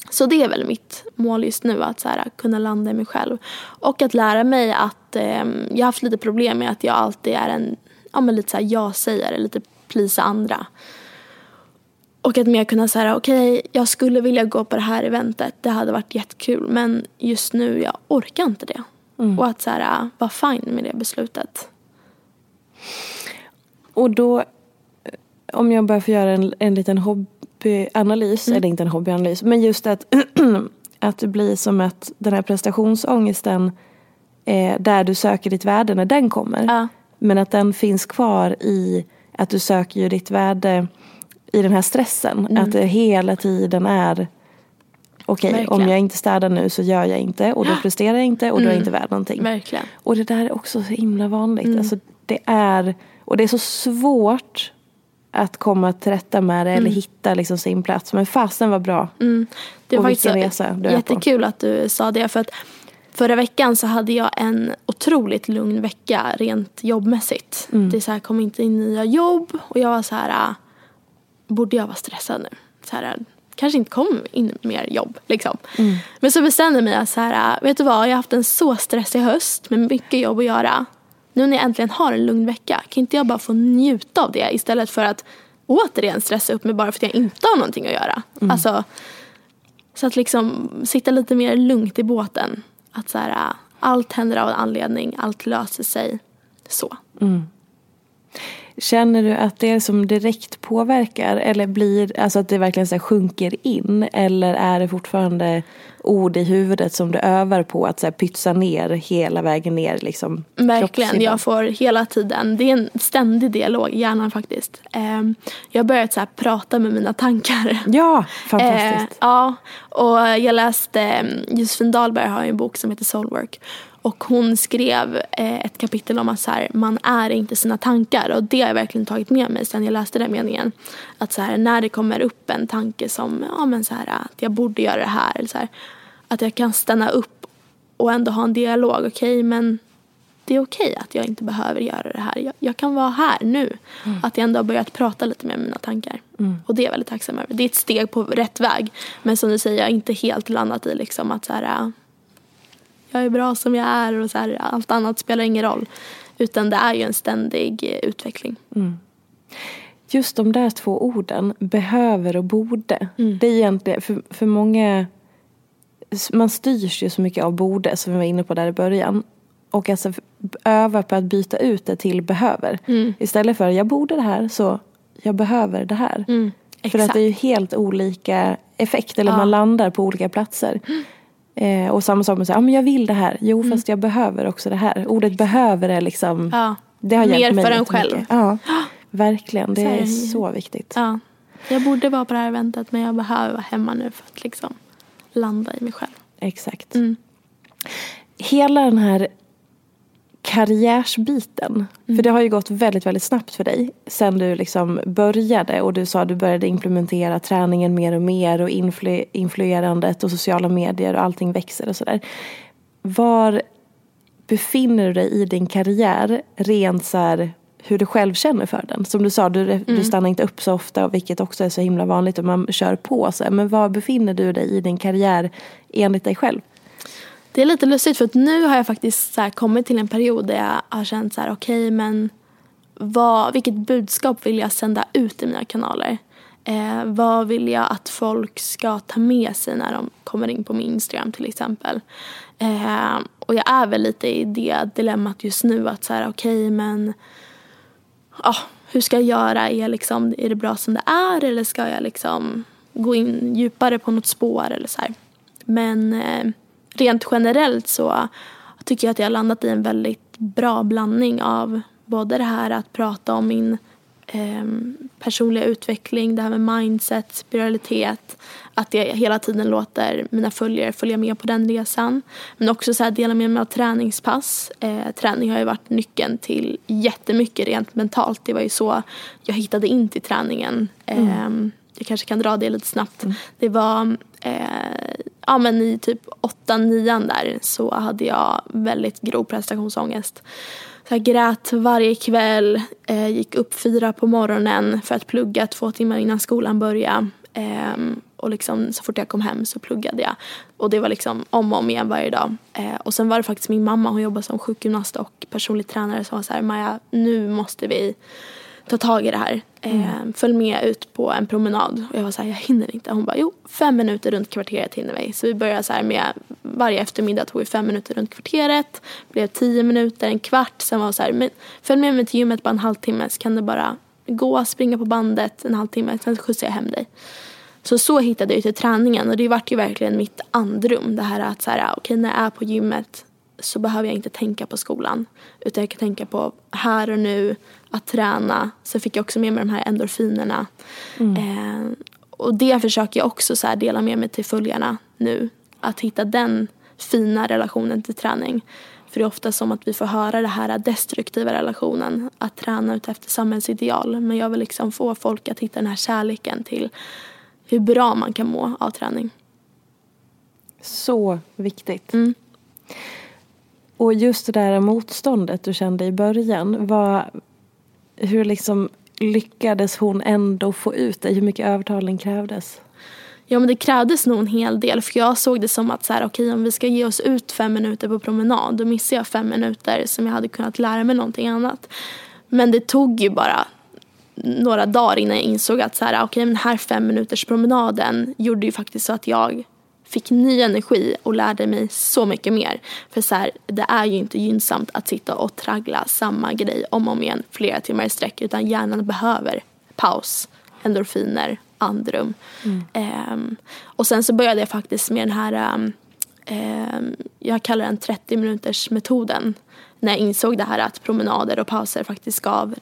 [SPEAKER 2] Så det är väl mitt mål just nu, att så här, kunna landa i mig själv. Och att lära mig att, eh, jag har haft lite problem med att jag alltid är en, ja men lite så här jag-sägare, lite plisa andra. Och att mer kunna säga, okej jag skulle vilja gå på det här eventet, det hade varit jättekul men just nu jag orkar inte det. Och att så här, vara fine med det beslutet.
[SPEAKER 1] Och då, eh, om jag bara får göra en, en liten hobbyanalys, eller inte en hobbyanalys, men just att, att det blir som att den här prestationsångesten eh, där du söker ditt värde när den kommer.
[SPEAKER 2] Ja.
[SPEAKER 1] Men att den finns kvar i att du söker ju ditt värde i den här stressen. Att det hela tiden är okej, om
[SPEAKER 2] Verkligen.
[SPEAKER 1] jag inte städar nu så gör jag inte och då presterar jag inte och då är jag inte värd någonting.
[SPEAKER 2] Verkligen.
[SPEAKER 1] Och det där är också så himla vanligt.
[SPEAKER 2] Mm.
[SPEAKER 1] Alltså, det är, och det är så svårt att komma till rätta med det eller hitta liksom sin plats. Men fasen var bra.
[SPEAKER 2] Mm. Det
[SPEAKER 1] Och
[SPEAKER 2] var faktiskt
[SPEAKER 1] vilken resa du är
[SPEAKER 2] jättekul att du sa det. För att förra veckan så hade jag en otroligt lugn vecka rent jobbmässigt.
[SPEAKER 1] Mm.
[SPEAKER 2] Det så här, kom inte in nya jobb och jag var så här, ah, borde jag vara stressad nu? Så här, kanske inte kom in mer jobb liksom.
[SPEAKER 1] Mm.
[SPEAKER 2] Men så bestämde jag mig att så här, vet du vad, jag har haft en så stressig höst med mycket jobb att göra. Nu när jag äntligen har en lugn vecka, kan inte jag bara få njuta av det istället för att återigen stressa upp mig bara för att jag inte har någonting att göra.
[SPEAKER 1] Mm.
[SPEAKER 2] Alltså, så att liksom sitta lite mer lugnt i båten. Att så här, allt händer av en anledning, allt löser sig. Så.
[SPEAKER 1] Känner du att det är som direkt påverkar eller blir, alltså att det verkligen så sjunker in? Eller är det fortfarande ord i huvudet som du övar på att så här pytsa ner hela vägen ner liksom?
[SPEAKER 2] Verkligen, jag får hela tiden, det är en ständig dialog i hjärnan faktiskt. Ehm, jag har börjat så här prata med mina tankar.
[SPEAKER 1] Ja,
[SPEAKER 2] Eh,
[SPEAKER 1] fantastiskt.
[SPEAKER 2] ja, och jag läste, eh, Josefin Dahlberg har en bok som heter Soulwork. Och hon skrev eh, ett kapitel om att så här, man är inte sina tankar. Och det jag verkligen tagit med mig sen jag läste den meningen. Att så här, när det kommer upp en tanke som ja, men så här, att jag borde göra det här. Eller så här att jag kan stanna upp och ändå ha en dialog. Okej, okay, men det är okej okay att jag inte behöver göra det här. Jag, jag kan vara här nu. Mm. Att jag ändå har börjat prata lite med mina tankar. Mm. Och det är jag väldigt tacksam över. Det är ett steg på rätt väg. Men som du säger, jag har inte helt landat i liksom att så här, jag är bra som jag är och så här, allt annat spelar ingen roll. Utan det är ju en ständig eh, utveckling. Mm.
[SPEAKER 1] Just de där två orden, behöver och borde. Mm. Det är egentligen, för, för många, man styrs ju så mycket av borde som vi var inne på där i början. Och alltså öva på att byta ut det till behöver. Mm. Istället för jag borde det här så jag behöver det här. Mm. För att det är ju helt olika effekt eller ja. man landar på olika platser. Eh, och samma sak med att säga, ja men jag vill det här. Jo mm. fast jag behöver också det här. Ordet behöver är liksom,
[SPEAKER 2] ja. det har hjälpt mig Mer för en själv.
[SPEAKER 1] Ja, verkligen. Det är så viktigt.
[SPEAKER 2] Ja. Jag borde vara på det här eventet men jag behöver vara hemma nu för att liksom landa i mig själv.
[SPEAKER 1] Exakt. Mm. Hela den här karriärsbiten. Mm. För det har ju gått väldigt, väldigt snabbt för dig. Sen du liksom började och du sa att du började implementera träningen mer och mer och influ influerandet och sociala medier och allting växer och sådär. Var befinner du dig i din karriär rent så här, hur du själv känner för den? Som du sa, du, mm. du stannar inte upp så ofta vilket också är så himla vanligt och man kör på. Så. Men var befinner du dig i din karriär enligt dig själv?
[SPEAKER 2] Det är lite lustigt för att nu har jag faktiskt så kommit till en period där jag har känt så här okej okay, men vad, vilket budskap vill jag sända ut i mina kanaler? Eh, vad vill jag att folk ska ta med sig när de kommer in på min Instagram till exempel? Eh, och jag är väl lite i det dilemmat just nu att så här okej okay, men ah, hur ska jag göra? Är, liksom, är det bra som det är eller ska jag liksom gå in djupare på något spår eller så här? Men eh, rent generellt så tycker jag att jag har landat i en väldigt bra blandning av både det här att prata om min eh, personliga utveckling, det här med mindset, spiritualitet. Att jag hela tiden låter mina följare följa med på den resan. Men också så här dela med mig av träningspass. Eh, träning har ju varit nyckeln till jättemycket rent mentalt. Det var ju så jag hittade in till träningen. Mm. Eh, jag kanske kan dra det lite snabbt. Mm. Det var eh, ja, men i typ 8-9 där så hade jag väldigt grov prestationsångest. Så jag grät varje kväll, eh, gick upp fyra på morgonen för att plugga två timmar innan skolan började. Eh, och liksom, så fort jag kom hem så pluggade jag. Och det var liksom om och om igen varje dag. Eh, och sen var det faktiskt min mamma, hon jobbar som sjukgymnast och personlig tränare som var så här, Maja nu måste vi ta tag i det här. Mm. Eh, följ med ut på en promenad. Och jag var så här, jag hinner inte. Hon bara, jo fem minuter runt kvarteret hinner vi. Så vi började så här med, varje eftermiddag tog vi fem minuter runt kvarteret. Blev tio minuter, en kvart. Sen var så här, men följ med mig till gymmet bara en halvtimme så kan du bara gå, springa på bandet en halvtimme. Sen skjutsar jag hem dig. Så så hittade jag till träningen och det vart ju verkligen mitt andrum. Det här att så här, okej okay, när jag är på gymmet så behöver jag inte tänka på skolan. Utan jag kan tänka på här och nu, att träna. Sen fick jag också med mig de här endorfinerna. Mm. Eh, och det försöker jag också så dela med mig till följarna nu. Att hitta den fina relationen till träning. För det är ofta som att vi får höra det här destruktiva relationen. Att träna ut efter samhällsideal. Men jag vill liksom få folk att hitta den här kärleken till hur bra man kan må av träning.
[SPEAKER 1] Så viktigt. Mm. Och just det där motståndet du kände i början. var, hur liksom lyckades hon ändå få ut dig? Hur mycket övertalning krävdes?
[SPEAKER 2] Ja men det krävdes nog en hel del för jag såg det som att så här, okej om vi ska ge oss ut fem minuter på promenad då missar jag fem minuter som jag hade kunnat lära mig någonting annat. Men det tog ju bara några dagar innan jag insåg att så här, okej den här fem minuters promenaden gjorde ju faktiskt så att jag fick ny energi och lärde mig så mycket mer. För så här, det är ju inte gynnsamt att sitta och traggla samma grej om och om igen flera timmar i sträck utan hjärnan behöver paus, endorfiner, andrum. Mm. Um, och sen så började jag faktiskt med den här, um, um, jag kallar den 30 minuters metoden. När jag insåg det här att promenader och pauser faktiskt gav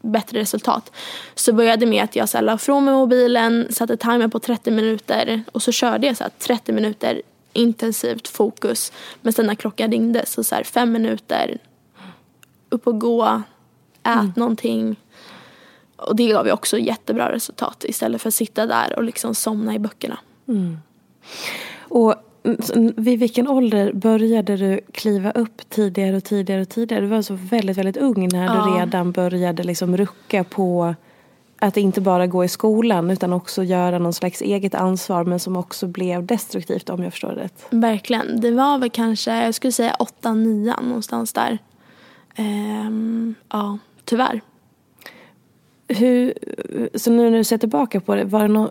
[SPEAKER 2] bättre resultat. Så började med att jag så här, la från mig mobilen, satte timer på 30 minuter och så körde jag så här, 30 minuter intensivt fokus. Men sen när klockan ringde så, så här, fem minuter, upp och gå, ät mm. någonting. Och det gav ju också jättebra resultat istället för att sitta där och liksom somna i böckerna.
[SPEAKER 1] Mm. Och vid vilken ålder började du kliva upp tidigare och tidigare och tidigare? Du var så väldigt, väldigt ung när ja. du redan började liksom rucka på att inte bara gå i skolan utan också göra någon slags eget ansvar men som också blev destruktivt om jag förstår det rätt.
[SPEAKER 2] Verkligen. Det var väl kanske, jag skulle säga 8-9 någonstans där. Ehm, ja, tyvärr.
[SPEAKER 1] Hur, så nu när du ser tillbaka på det, var det no,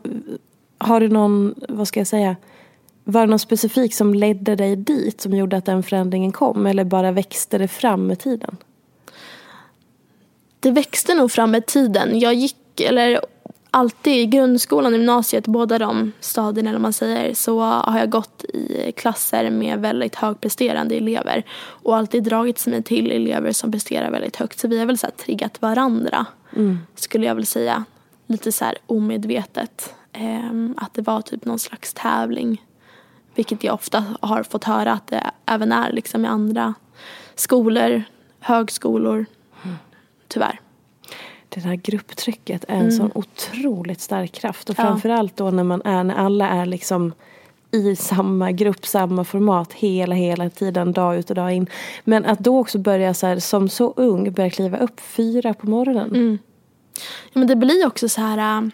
[SPEAKER 1] har du någon, vad ska jag säga, var det något specifikt som ledde dig dit som gjorde att den förändringen kom eller bara växte det fram med tiden?
[SPEAKER 2] Det växte nog fram med tiden. Jag gick eller alltid i grundskolan och gymnasiet, båda de stadierna eller man säger, så har jag gått i klasser med väldigt högpresterande elever och alltid dragits mig till elever som presterar väldigt högt. Så vi har väl så här triggat varandra, mm. skulle jag väl säga. Lite så här omedvetet. Ehm, att det var typ någon slags tävling. Vilket jag ofta har fått höra att det även är liksom i andra skolor, högskolor. Mm. Tyvärr
[SPEAKER 1] det där grupptrycket är en mm. sån otroligt stark kraft. Och framförallt då när man är, när alla är liksom i samma grupp, samma format hela, hela tiden, dag ut och dag in. Men att då också börja så här, som så ung, börja kliva upp fyra på morgonen.
[SPEAKER 2] Mm. Ja, men det blir också så här äh,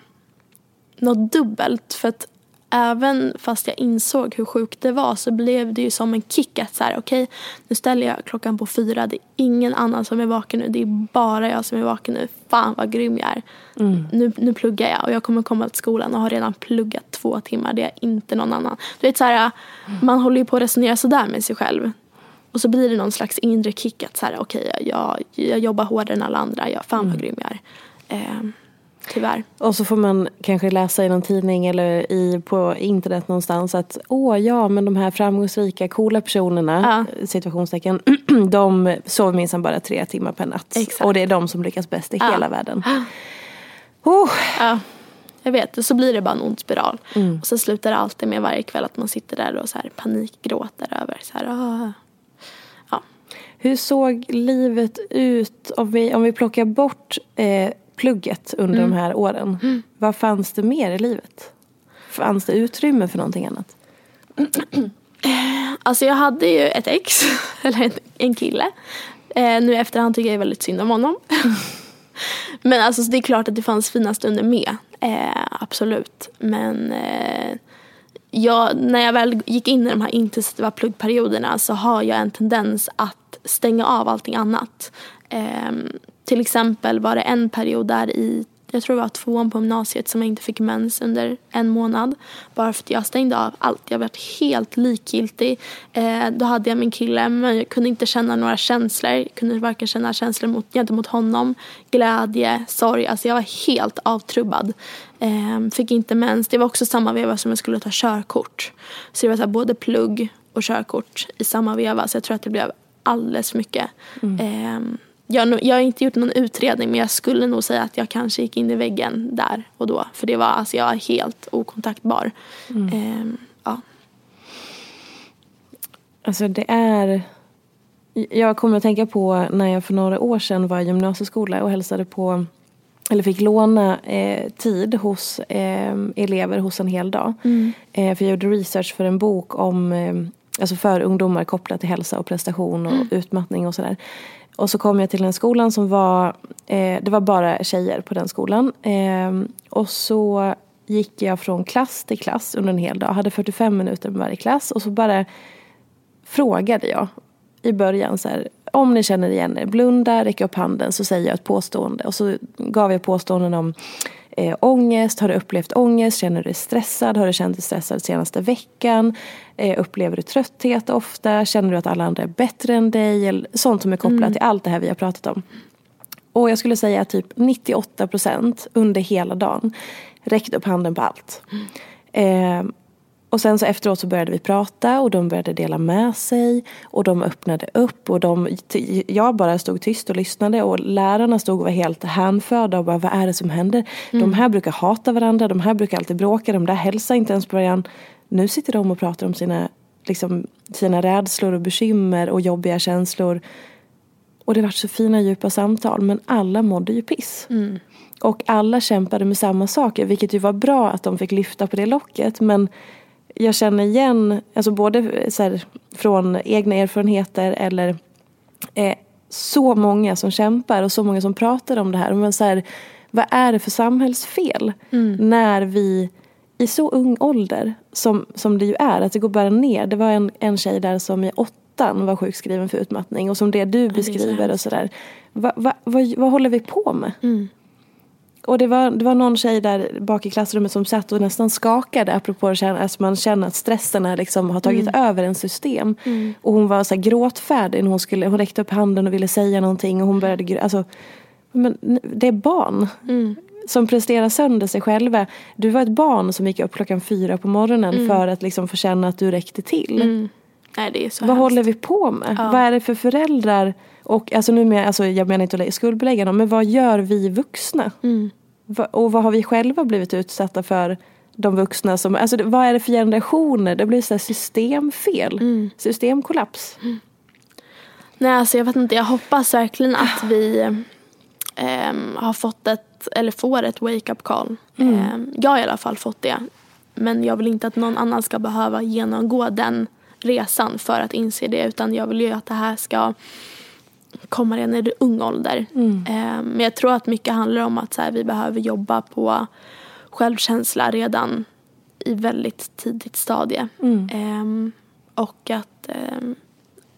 [SPEAKER 2] något dubbelt. För att även fast jag insåg hur sjukt det var så blev det ju som en kick att så här, okej, okay, nu ställer jag klockan på fyra. Det är ingen annan som är vaken nu. Det är bara jag som är vaken nu. Fan vad grym jag är. Mm. Nu, nu pluggar jag och jag kommer komma till skolan och har redan pluggat två timmar. Det är inte någon annan. Du vet så här, man håller ju på att resonera sådär med sig själv. Och så blir det någon slags inre kick att så här, okej, okay, jag, jag jobbar hårdare än alla andra. Jag, fan vad mm. grym jag är. Eh, Tyvärr.
[SPEAKER 1] Och så får man kanske läsa i någon tidning eller i, på internet någonstans att åh ja men de här framgångsrika coola personerna, ja. situationstecken, de sover minsann bara tre timmar per natt. Exakt. Och det är de som lyckas bäst i ja. hela världen.
[SPEAKER 2] Oh. Ja. Jag vet, så blir det bara en ond spiral. Mm. Och så slutar det alltid med varje kväll att man sitter där och så här panikgråter över så här, ah.
[SPEAKER 1] ja. Hur såg livet ut om vi, om vi plockar bort eh, plugget under mm. de här åren. Mm. Vad fanns det mer i livet? Fanns det utrymme för någonting annat?
[SPEAKER 2] Alltså jag hade ju ett ex, eller en kille. Eh, nu i efterhand tycker jag väldigt synd om honom. Men alltså det är klart att det fanns fina stunder med. Eh, absolut. Men eh, jag, när jag väl gick in i de här intensiva pluggperioderna så har jag en tendens att stänga av allting annat. Till exempel var det en period där i, jag tror det var tvåan på gymnasiet som jag inte fick mens under en månad. Bara för att jag stängde av allt. Jag var helt likgiltig. Eh, då hade jag min kille men jag kunde inte känna några känslor. Jag kunde varken känna känslor mot, gentemot honom, glädje, sorg. Alltså jag var helt avtrubbad. Eh, fick inte mens. Det var också samma veva som jag skulle ta körkort. Så det var så både plugg och körkort i samma veva. Så jag tror att det blev alldeles för mycket. Mm. Eh, jag, jag har inte gjort någon utredning men jag skulle nog säga att jag kanske gick in i väggen där och då. För det var, alltså jag var helt okontaktbar. Mm. Eh, ja.
[SPEAKER 1] Alltså det är... Jag kommer att tänka på när jag för några år sedan var i gymnasieskola och hälsade på eller fick låna eh, tid hos eh, elever hos en hel dag. Mm. Eh, för jag gjorde research för en bok om eh, Alltså för ungdomar kopplat till hälsa och prestation och mm. utmattning och sådär. Och så kom jag till den skolan som var, eh, det var bara tjejer på den skolan. Eh, och så gick jag från klass till klass under en hel dag. Hade 45 minuter med varje klass. Och så bara frågade jag i början så här, om ni känner igen er, blunda, räck upp handen så säger jag ett påstående. Och så gav jag påståenden om eh, ångest, har du upplevt ångest, känner du dig stressad, har du känt dig stressad senaste veckan, eh, upplever du trötthet ofta, känner du att alla andra är bättre än dig, eller sånt som är kopplat mm. till allt det här vi har pratat om. Och jag skulle säga att typ 98 procent under hela dagen räckte upp handen på allt. Mm. Eh, och sen så efteråt så började vi prata och de började dela med sig och de öppnade upp och de, jag bara stod tyst och lyssnade och lärarna stod och var helt hänförda och bara vad är det som händer? Mm. De här brukar hata varandra, de här brukar alltid bråka, de där hälsar inte ens på varandra. Nu sitter de och pratar om sina liksom, sina rädslor och bekymmer och jobbiga känslor. Och det var så fina djupa samtal men alla mådde ju piss. Och alla kämpade med samma saker vilket ju var bra att de fick lyfta på det locket. Men jag känner igen, alltså både så här, från egna erfarenheter eller eh, så många som kämpar och så många som pratar om det här. Men så här vad är det för samhällsfel när vi i så ung ålder som, som det ju är, att det går bara ner. Det var en, en tjej där som i åttan var sjukskriven för utmattning och som det du beskriver och sådär. Va, va, vad, vad håller vi på med? Och det var, det var någon tjej där bak i klassrummet som satt och nästan skakade apropå att alltså man känner att stressen är liksom har tagit över en system. Och hon var så här gråtfärdig när hon, skulle, hon räckte upp handen och ville säga någonting och hon började alltså, men Det är barn som presterar sönder sig själva. Du var ett barn som gick upp klockan fyra på morgonen för att liksom få känna att du räckte till.
[SPEAKER 2] Nej, det är så
[SPEAKER 1] Vad
[SPEAKER 2] hemskt.
[SPEAKER 1] håller vi på med? Vad är det för föräldrar? Och alltså nu med, alltså jag menar inte att skuldbelägga dem, men vad gör vi vuxna? Va, och vad har vi själva blivit utsatta för? De vuxna som, alltså vad är det för generationer? Det blir så systemfel, systemkollaps.
[SPEAKER 2] Nej, alltså jag vet inte. Jag hoppas verkligen att vi ehm, har fått ett, eller får ett wake-up call. Ehm, jag har i alla fall fått det. Men jag vill inte att någon annan ska behöva genomgå den resan för att inse det. Utan jag vill ju att det här ska komma redan i ung ålder. Ehm, men jag tror att mycket handlar om att så här, vi behöver jobba på självkänsla redan i väldigt tidigt stadie. Ehm, och att ehm,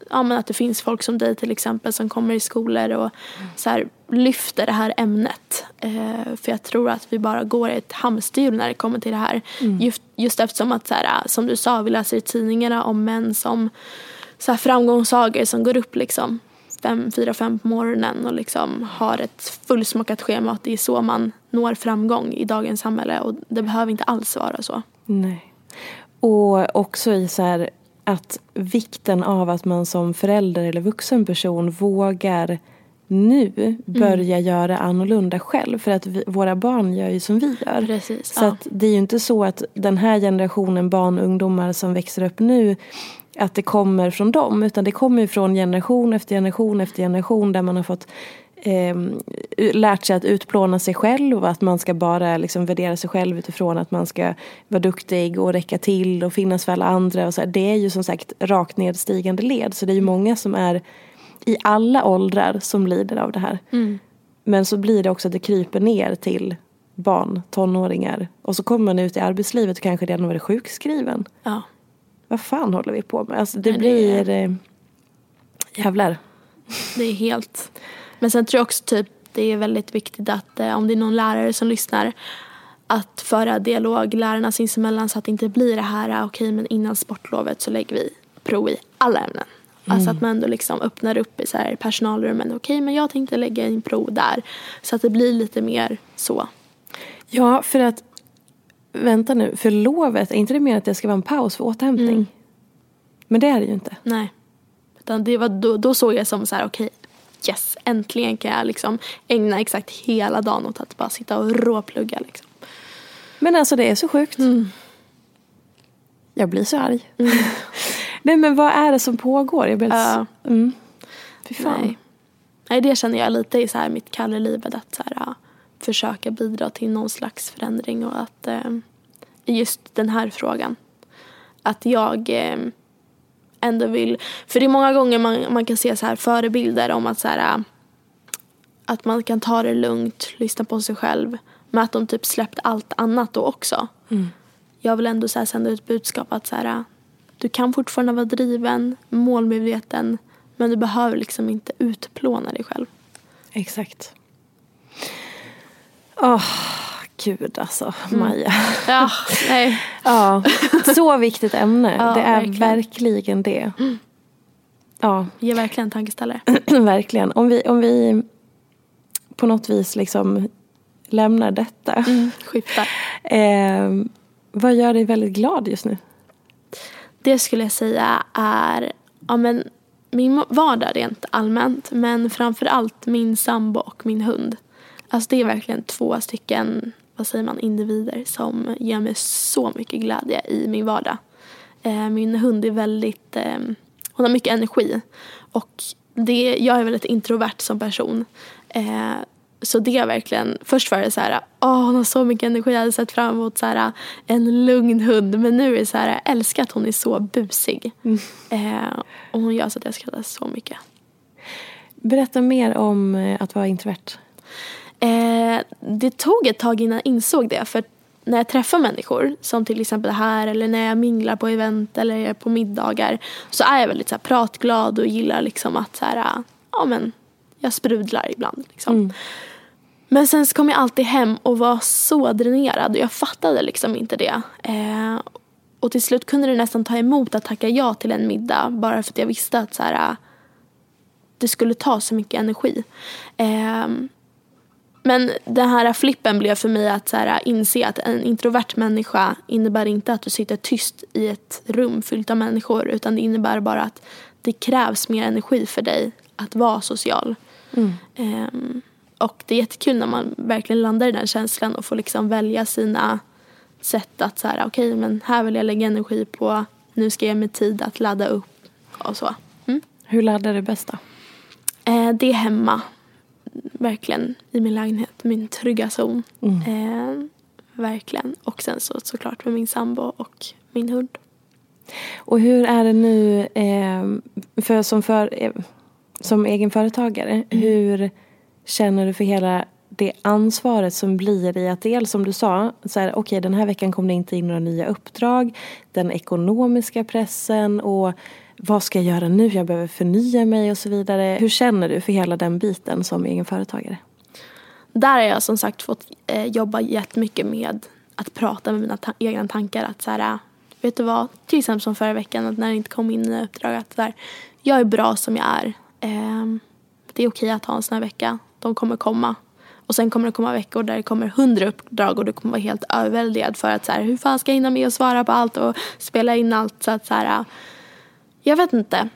[SPEAKER 2] ja, men att det finns folk som dig till exempel som kommer i skolor och så här, lyfter det här ämnet. Eh, för jag tror att vi bara går i ett hamsterhjul när det kommer till det här. Just, just eftersom att, så här, som du sa, vi läser i tidningarna om män som så här, framgångssagor som går upp liksom fem, fyra, fem på morgonen och liksom har ett fullsmockat schema att det är så man når framgång i dagens samhälle och det behöver inte alls vara så.
[SPEAKER 1] Nej. Och också i så här att vikten av att man som förälder eller vuxen person vågar nu börja göra annorlunda själv. För att vi, våra barn gör ju som vi gör.
[SPEAKER 2] Precis,
[SPEAKER 1] Så
[SPEAKER 2] ja.
[SPEAKER 1] att det är ju inte så att den här generationen barn och ungdomar som växer upp nu att det kommer från dem. Utan det kommer ju från generation efter generation efter generation där man har fått eh, lärt sig att utplåna sig själv och att man ska bara liksom värdera sig själv utifrån att man ska vara duktig och räcka till och finnas för alla andra. Och så här. Det är ju som sagt rakt nedstigande led. Så det är ju många som är i alla åldrar som lider av det här. Men så blir det också att det kryper ner till barn, tonåringar. Och så kommer man ut i arbetslivet och kanske redan varit sjukskriven.
[SPEAKER 2] Ja.
[SPEAKER 1] Vad fan håller vi på med? Alltså det
[SPEAKER 2] det
[SPEAKER 1] blir... Eh, jävlar.
[SPEAKER 2] Det är helt... Men sen tror jag också typ det är väldigt viktigt att eh, om det är någon lärare som lyssnar att föra dialog lärarna sinsemellan så att det inte blir det här ah, okej men innan sportlovet så lägger vi prov i alla ämnen. Alltså att man ändå liksom öppnar upp i så här personalrummen. Okej men jag tänkte lägga in prov där. Så att det blir lite mer så.
[SPEAKER 1] Ja, för att... Vänta nu, för lovet, är inte det mer att det ska vara en paus för återhämtning? Men det är det ju inte.
[SPEAKER 2] Nej. Utan det var, då, då såg jag som så här okej yes äntligen kan jag liksom ägna exakt hela dagen åt att bara sitta och råplugga liksom.
[SPEAKER 1] Men alltså det är så sjukt. Jag blir så arg. Nej men vad är det som pågår? Jag blir
[SPEAKER 2] Ja.
[SPEAKER 1] mm. Fy fan.
[SPEAKER 2] Nej. Nej, det känner jag lite i så här mitt kall i livet. Att så här, ja, försöka bidra till någon slags förändring. Och att eh, i just den här frågan. Att jag eh, ändå vill. För det är många gånger man, man kan se så här förebilder om att så här, att man kan ta det lugnt, lyssna på sig själv. Men att de typ släppt allt annat då också. Jag vill ändå så här sända ut budskap att så här, du kan fortfarande vara driven, målmedveten. Men du behöver liksom inte utplåna dig själv.
[SPEAKER 1] Exakt. Åh, gud alltså. Maja.
[SPEAKER 2] Ja, nej.
[SPEAKER 1] Ja, så viktigt ämne.
[SPEAKER 2] Ja,
[SPEAKER 1] det är
[SPEAKER 2] verkligen.
[SPEAKER 1] verkligen, det. Ja,
[SPEAKER 2] Ge verkligen en tankeställare.
[SPEAKER 1] verkligen. Om vi, om vi på något vis liksom lämnar detta.
[SPEAKER 2] Mm, skiftar.
[SPEAKER 1] Eh, vad gör dig väldigt glad just nu?
[SPEAKER 2] Det skulle jag säga är ja, men, min vardag rent allmänt. Men framför allt min sambo och min hund. Alltså det är verkligen två stycken vad säger man, individer som ger mig så mycket glädje i min vardag. Eh, min hund är väldigt, eh, hon har mycket energi. Och det, jag är väldigt introvert som person. Eh, så det är verkligen, först var det så här, åh hon har så mycket energi, jag hade sett fram emot så här, en lugn hund. Men nu är det så här, jag älskar att hon är så busig. Mm. Eh, och hon gör så att jag skrattar så mycket.
[SPEAKER 1] Berätta mer om att vara introvert.
[SPEAKER 2] Eh, det tog ett tag innan jag insåg det. För när jag träffar människor, som till exempel här eller när jag minglar på event eller på middagar, så är jag väldigt så här, pratglad och gillar liksom att så här, ja men jag sprudlar ibland. Liksom. Mm. Men sen så kom jag alltid hem och var så dränerad och jag fattade liksom inte det. Eh, och till slut kunde det nästan ta emot att tacka ja till en middag bara för att jag visste att så här, det skulle ta så mycket energi. Eh, men den här flippen blev för mig att så här, inse att en introvert människa innebär inte att du sitter tyst i ett rum fyllt av människor utan det innebär bara att det krävs mer energi för dig att vara social. Mm. Um, och det är jättekul när man verkligen landar i den känslan och får liksom välja sina sätt att så här, okej okay, men här vill jag lägga energi på, nu ska jag ge mig tid att ladda upp och så.
[SPEAKER 1] Mm. Hur laddar du bäst då?
[SPEAKER 2] Eh, det är hemma. Verkligen i min lägenhet, min trygga zon. Mm. Eh, verkligen. Och sen så såklart med min sambo och min hund.
[SPEAKER 1] Och hur är det nu eh, för som, för, eh, som egenföretagare? Mm. Hur känner du för hela det ansvaret som blir i att dels som du sa, så här, okay, den här veckan kom det inte in några nya uppdrag, den ekonomiska pressen och vad ska jag göra nu, jag behöver förnya mig och så vidare. Hur känner du för hela den biten som egenföretagare?
[SPEAKER 2] Där har jag som sagt fått eh, jobba jättemycket med att prata med mina ta egna tankar. Att så här, äh, vet du vad, till exempel som förra veckan när det inte kom in nya uppdrag att där, jag är bra som jag är. Eh, det är okej att ha en sån här vecka. De kommer komma. Och sen kommer det komma veckor där det kommer hundra uppdrag och du kommer vara helt överväldigad för att så här, hur fan ska jag hinna med att svara på allt och spela in allt så att så här, äh, jag vet inte.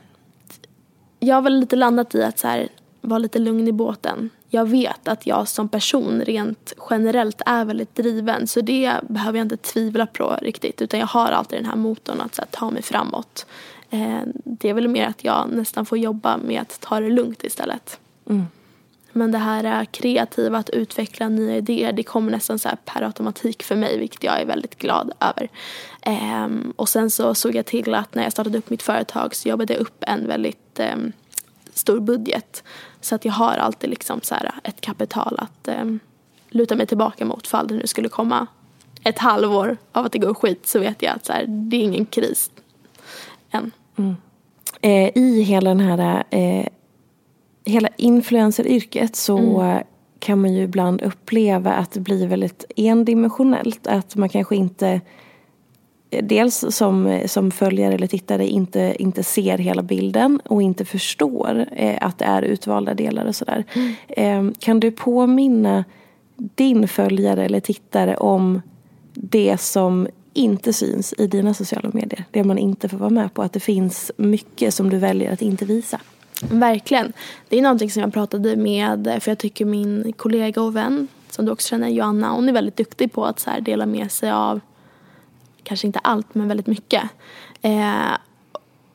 [SPEAKER 2] Jag har väl lite landat i att så här, vara lite lugn i båten. Jag vet att jag som person rent generellt är väldigt driven så det behöver jag inte tvivla på riktigt utan jag har alltid den här motorn att så här, ta mig framåt. Eh, det är väl mer att jag nästan får jobba med att ta det lugnt istället. Mm. Men det här eh, kreativa, att utveckla nya idéer, det kommer nästan så per automatik för mig, vilket jag är väldigt glad över. Um, och sen så såg jag till att när jag startade upp mitt företag så jobbade jag upp en väldigt um, stor budget. Så att jag har alltid liksom så här ett kapital att um, luta mig tillbaka mot fall det nu skulle komma ett halvår av att det går skit så vet jag att så här, det är ingen kris än. Mm.
[SPEAKER 1] Eh, I hela den här eh hela influenceryrket så mm. kan man ju ibland uppleva att det blir väldigt endimensionellt. Att man kanske inte dels som, som följare eller tittare inte, inte ser hela bilden och inte förstår eh, att det är utvalda delar och sådär. Mm. Eh, kan du påminna din följare eller tittare om det som inte syns i dina sociala medier? Det man inte får vara med på. Att det finns mycket som du väljer att inte visa.
[SPEAKER 2] Verkligen. Det är någonting som jag pratade med, för jag tycker min kollega och vän, som du också känner, Joanna, hon är väldigt duktig på att så dela med sig av, kanske inte allt, men väldigt mycket. Eh,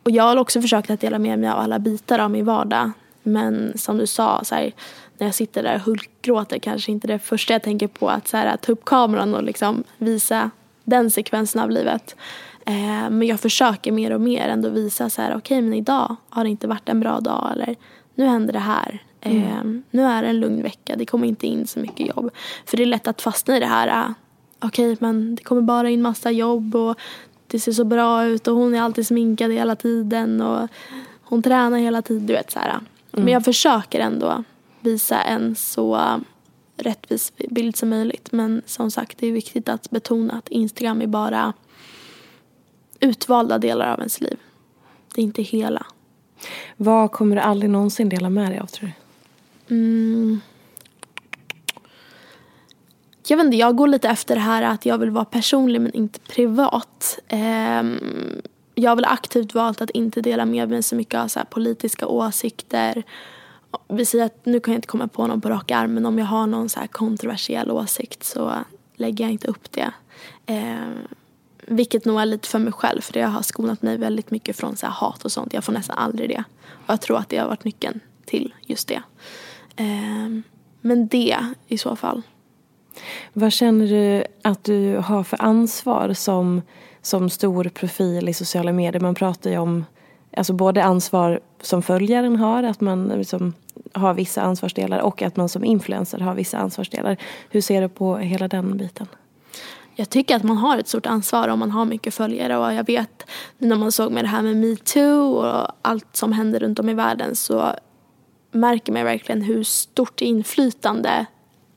[SPEAKER 2] och jag har också försökt att dela med mig av alla bitar av min vardag. Men som du sa, så här, när jag sitter där och hulkgråter kanske inte det första jag tänker på att så här, ta upp kameran och liksom visa den sekvensen av livet. Eh, men jag försöker mer och mer ändå visa så här, okej okay, men idag har det inte varit en bra dag eller nu händer det här. Mm. Eh, nu är det en lugn vecka, det kommer inte in så mycket jobb. För det är lätt att fastna i det här, uh, okej okay, men det kommer bara in massa jobb och det ser så bra ut och hon är alltid sminkad hela tiden och hon tränar hela tiden, du vet så här. Mm. Men jag försöker ändå visa en så rättvis bild som möjligt. Men som sagt, det är viktigt att betona att Instagram är bara utvalda delar av ens liv. Det är inte hela.
[SPEAKER 1] Vad kommer du aldrig någonsin dela med dig av tror du? Mm.
[SPEAKER 2] Jag vet inte, jag går lite efter det här att jag vill vara personlig men inte privat. Um, jag har väl aktivt valt att inte dela med mig så mycket av så politiska åsikter. Vi säger att nu kan jag inte komma på någon på rak arm men om jag har någon så kontroversiell åsikt så lägger jag inte upp det. Um, vilket nog är lite för mig själv för jag har skonat mig väldigt mycket från så här, hat och sånt. Jag får nästan aldrig det. Och jag tror att det har varit nyckeln till just det. Eh, men det i så fall.
[SPEAKER 1] Vad känner du att du har för ansvar som, som stor profil i sociala medier? Man pratar ju om alltså både ansvar som följaren har, att man liksom har vissa ansvarsdelar och att man som influencer har vissa ansvarsdelar. Hur ser du på hela den biten?
[SPEAKER 2] Jag tycker att man har ett stort ansvar om man har mycket följare och jag vet när man såg med det här med metoo och allt som händer runt om i världen så märker man verkligen hur stort inflytande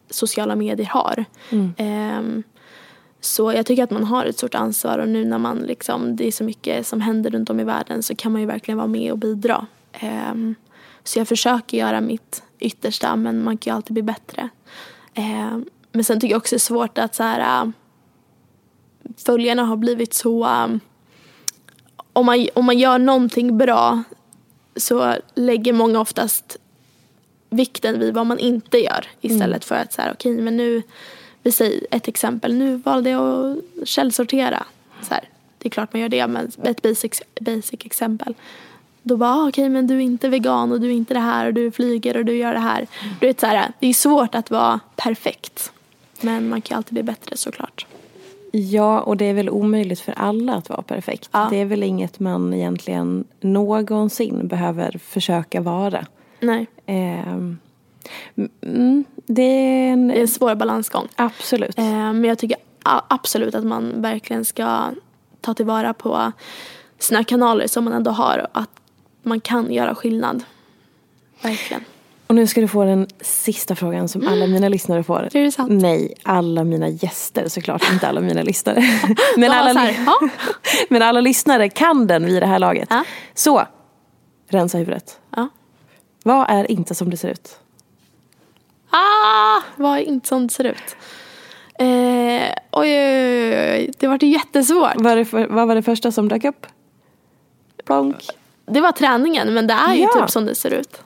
[SPEAKER 2] sociala medier har. Mm. Um, så jag tycker att man har ett stort ansvar och nu när man liksom, det är så mycket som händer runt om i världen så kan man ju verkligen vara med och bidra. Um, så jag försöker göra mitt yttersta men man kan ju alltid bli bättre. Um, men sen tycker jag också det är svårt att så här, uh, följarna har blivit så um, om, man, om man gör någonting bra så lägger många oftast vikten vid vad man inte gör istället mm. för att så här, okej okay, men nu vi säger ett exempel, nu valde jag att källsortera. Så här, det är klart man gör det, men ett basic, basic exempel. Då bara, ah, okej okay, men du är inte vegan och du är inte det här och du flyger och du gör det här. Du vet, så här, det är svårt att vara perfekt. Men man kan alltid bli bättre såklart.
[SPEAKER 1] Ja, och det är väl omöjligt för alla att vara perfekt. Ja. Det är väl inget man egentligen någonsin behöver försöka vara.
[SPEAKER 2] Nej.
[SPEAKER 1] Eh, mm, det, är en,
[SPEAKER 2] det är en svår balansgång.
[SPEAKER 1] Absolut.
[SPEAKER 2] Eh, men jag tycker absolut att man verkligen ska ta tillvara på sina kanaler som man ändå har. Att man kan göra skillnad. Verkligen.
[SPEAKER 1] Och nu ska du få den sista frågan som alla mina lyssnare får.
[SPEAKER 2] Är det sant?
[SPEAKER 1] Nej, alla mina gäster såklart, inte alla mina lyssnare. men, alla, ja. men alla lyssnare kan den vid det här laget. Ja. Så, rensa huvudet.
[SPEAKER 2] Ja.
[SPEAKER 1] Vad är inte som det ser ut?
[SPEAKER 2] Ah, vad är inte som det ser ut? Eh, oj, oj, oj, det var jättesvårt.
[SPEAKER 1] Var, det för, vad var det första som dök upp? Plonk.
[SPEAKER 2] Det var träningen, men det är ju typ som det ser ut.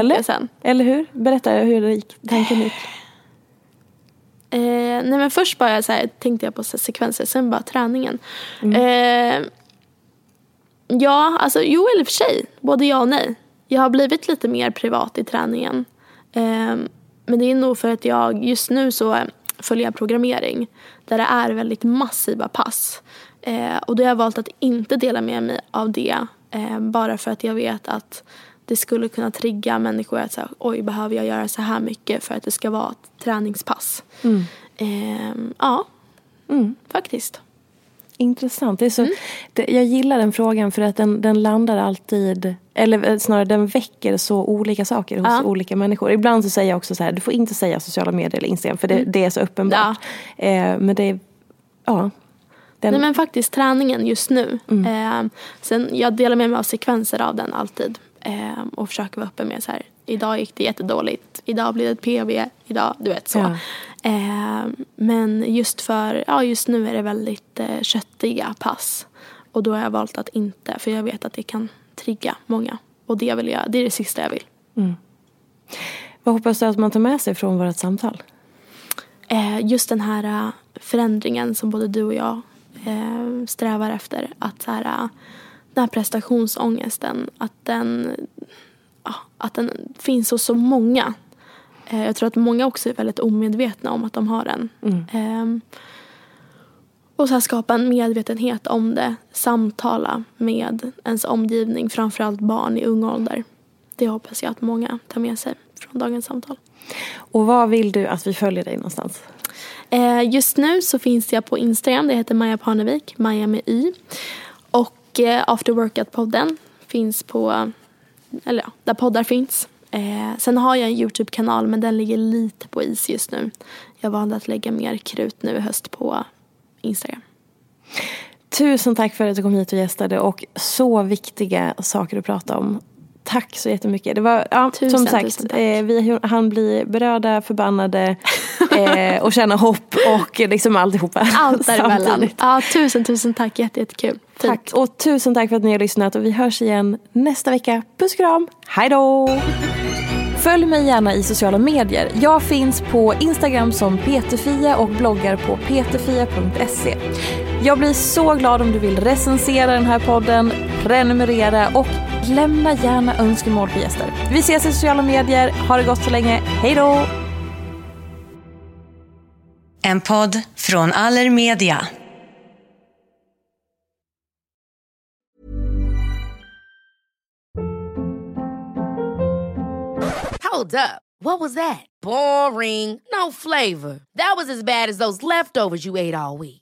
[SPEAKER 1] Eller? Sen. Eller hur? Berätta hur det gick. Tanken gick.
[SPEAKER 2] Eh, nej men först bara så här, tänkte jag på så sekvenser, sen bara träningen. Mm. Eh, ja, alltså jo eller för sig. Både ja och nej. Jag har blivit lite mer privat i träningen. Eh, men det är nog för att jag just nu så följer jag programmering. Där det är väldigt massiva pass. Eh, och då har jag valt att inte dela med mig av det. Eh, bara för att jag vet att det skulle kunna trigga människor att säga oj behöver jag göra så här mycket för att det ska vara ett träningspass. Mm. Eh, ja, mm. faktiskt.
[SPEAKER 1] Intressant. Det är så, mm. det, jag gillar den frågan för att den, den landar alltid, eller snarare den väcker så olika saker hos ja. olika människor. Ibland så säger jag också så här, du får inte säga sociala medier eller Instagram för det, mm. det är så uppenbart. Ja. Eh, men det är, ja.
[SPEAKER 2] Den... Nej men faktiskt träningen just nu. Mm. Eh, sen jag delar med mig av sekvenser av den alltid. Eh, och försöker vara öppen med så här, idag gick det jättedåligt, idag blir det ett PV, idag, du vet så. Ja. Eh, men just för, ja just nu är det väldigt eh, köttiga pass. Och då har jag valt att inte, för jag vet att det kan trigga många. Och det, vill jag, det är det sista jag vill. Mm.
[SPEAKER 1] Vad hoppas du att man tar med sig från vårt samtal?
[SPEAKER 2] Eh, just den här uh, förändringen som både du och jag uh, strävar efter. Att så här, uh, den här prestationsångesten, att den, att den finns hos så många. Eh, jag tror att många också är väldigt omedvetna om att de har den. Mm. Ehm, och så skapa en medvetenhet om det. Samtala med ens omgivning, framförallt barn i ung ålder. Det hoppas jag att många tar med sig från dagens samtal.
[SPEAKER 1] Och var vill du att vi följer dig någonstans?
[SPEAKER 2] Eh, just nu så finns jag på Instagram. Det heter Maja Parnevik, Maja med Y. Och eh, After Workout-podden finns på, eller ja, där poddar finns. Eh, sen har jag en Youtube-kanal men den ligger lite på is just nu. Jag valde att lägga mer krut nu i höst på Instagram.
[SPEAKER 1] Tusen tack för att du kom hit och gästade och så viktiga saker att prata om. Tack så jättemycket. Det var, ja, tusen, som sagt, eh, vi han bli berörda, förbannade eh, och känna hopp och liksom alltihopa.
[SPEAKER 2] Allt däremellan. Ja, tusen, tusen tack. Jätte, jättekul.
[SPEAKER 1] Tack. Och tusen tack för att ni har lyssnat och vi hörs igen nästa vecka. Puss och kram. Hej då! Följ mig gärna i sociala medier. Jag finns på Instagram som peterfia och bloggar på peterfia.se. Jag blir så glad om du vill recensera den här podden, prenumerera och lämna gärna önskemål på gäster. Vi ses i sociala medier. Ha det gott så länge. Hej då!
[SPEAKER 3] En podd från Allermedia.
[SPEAKER 4] Hold up. What was that? Boring. No flavor. That was as bad as those leftovers you ate all week.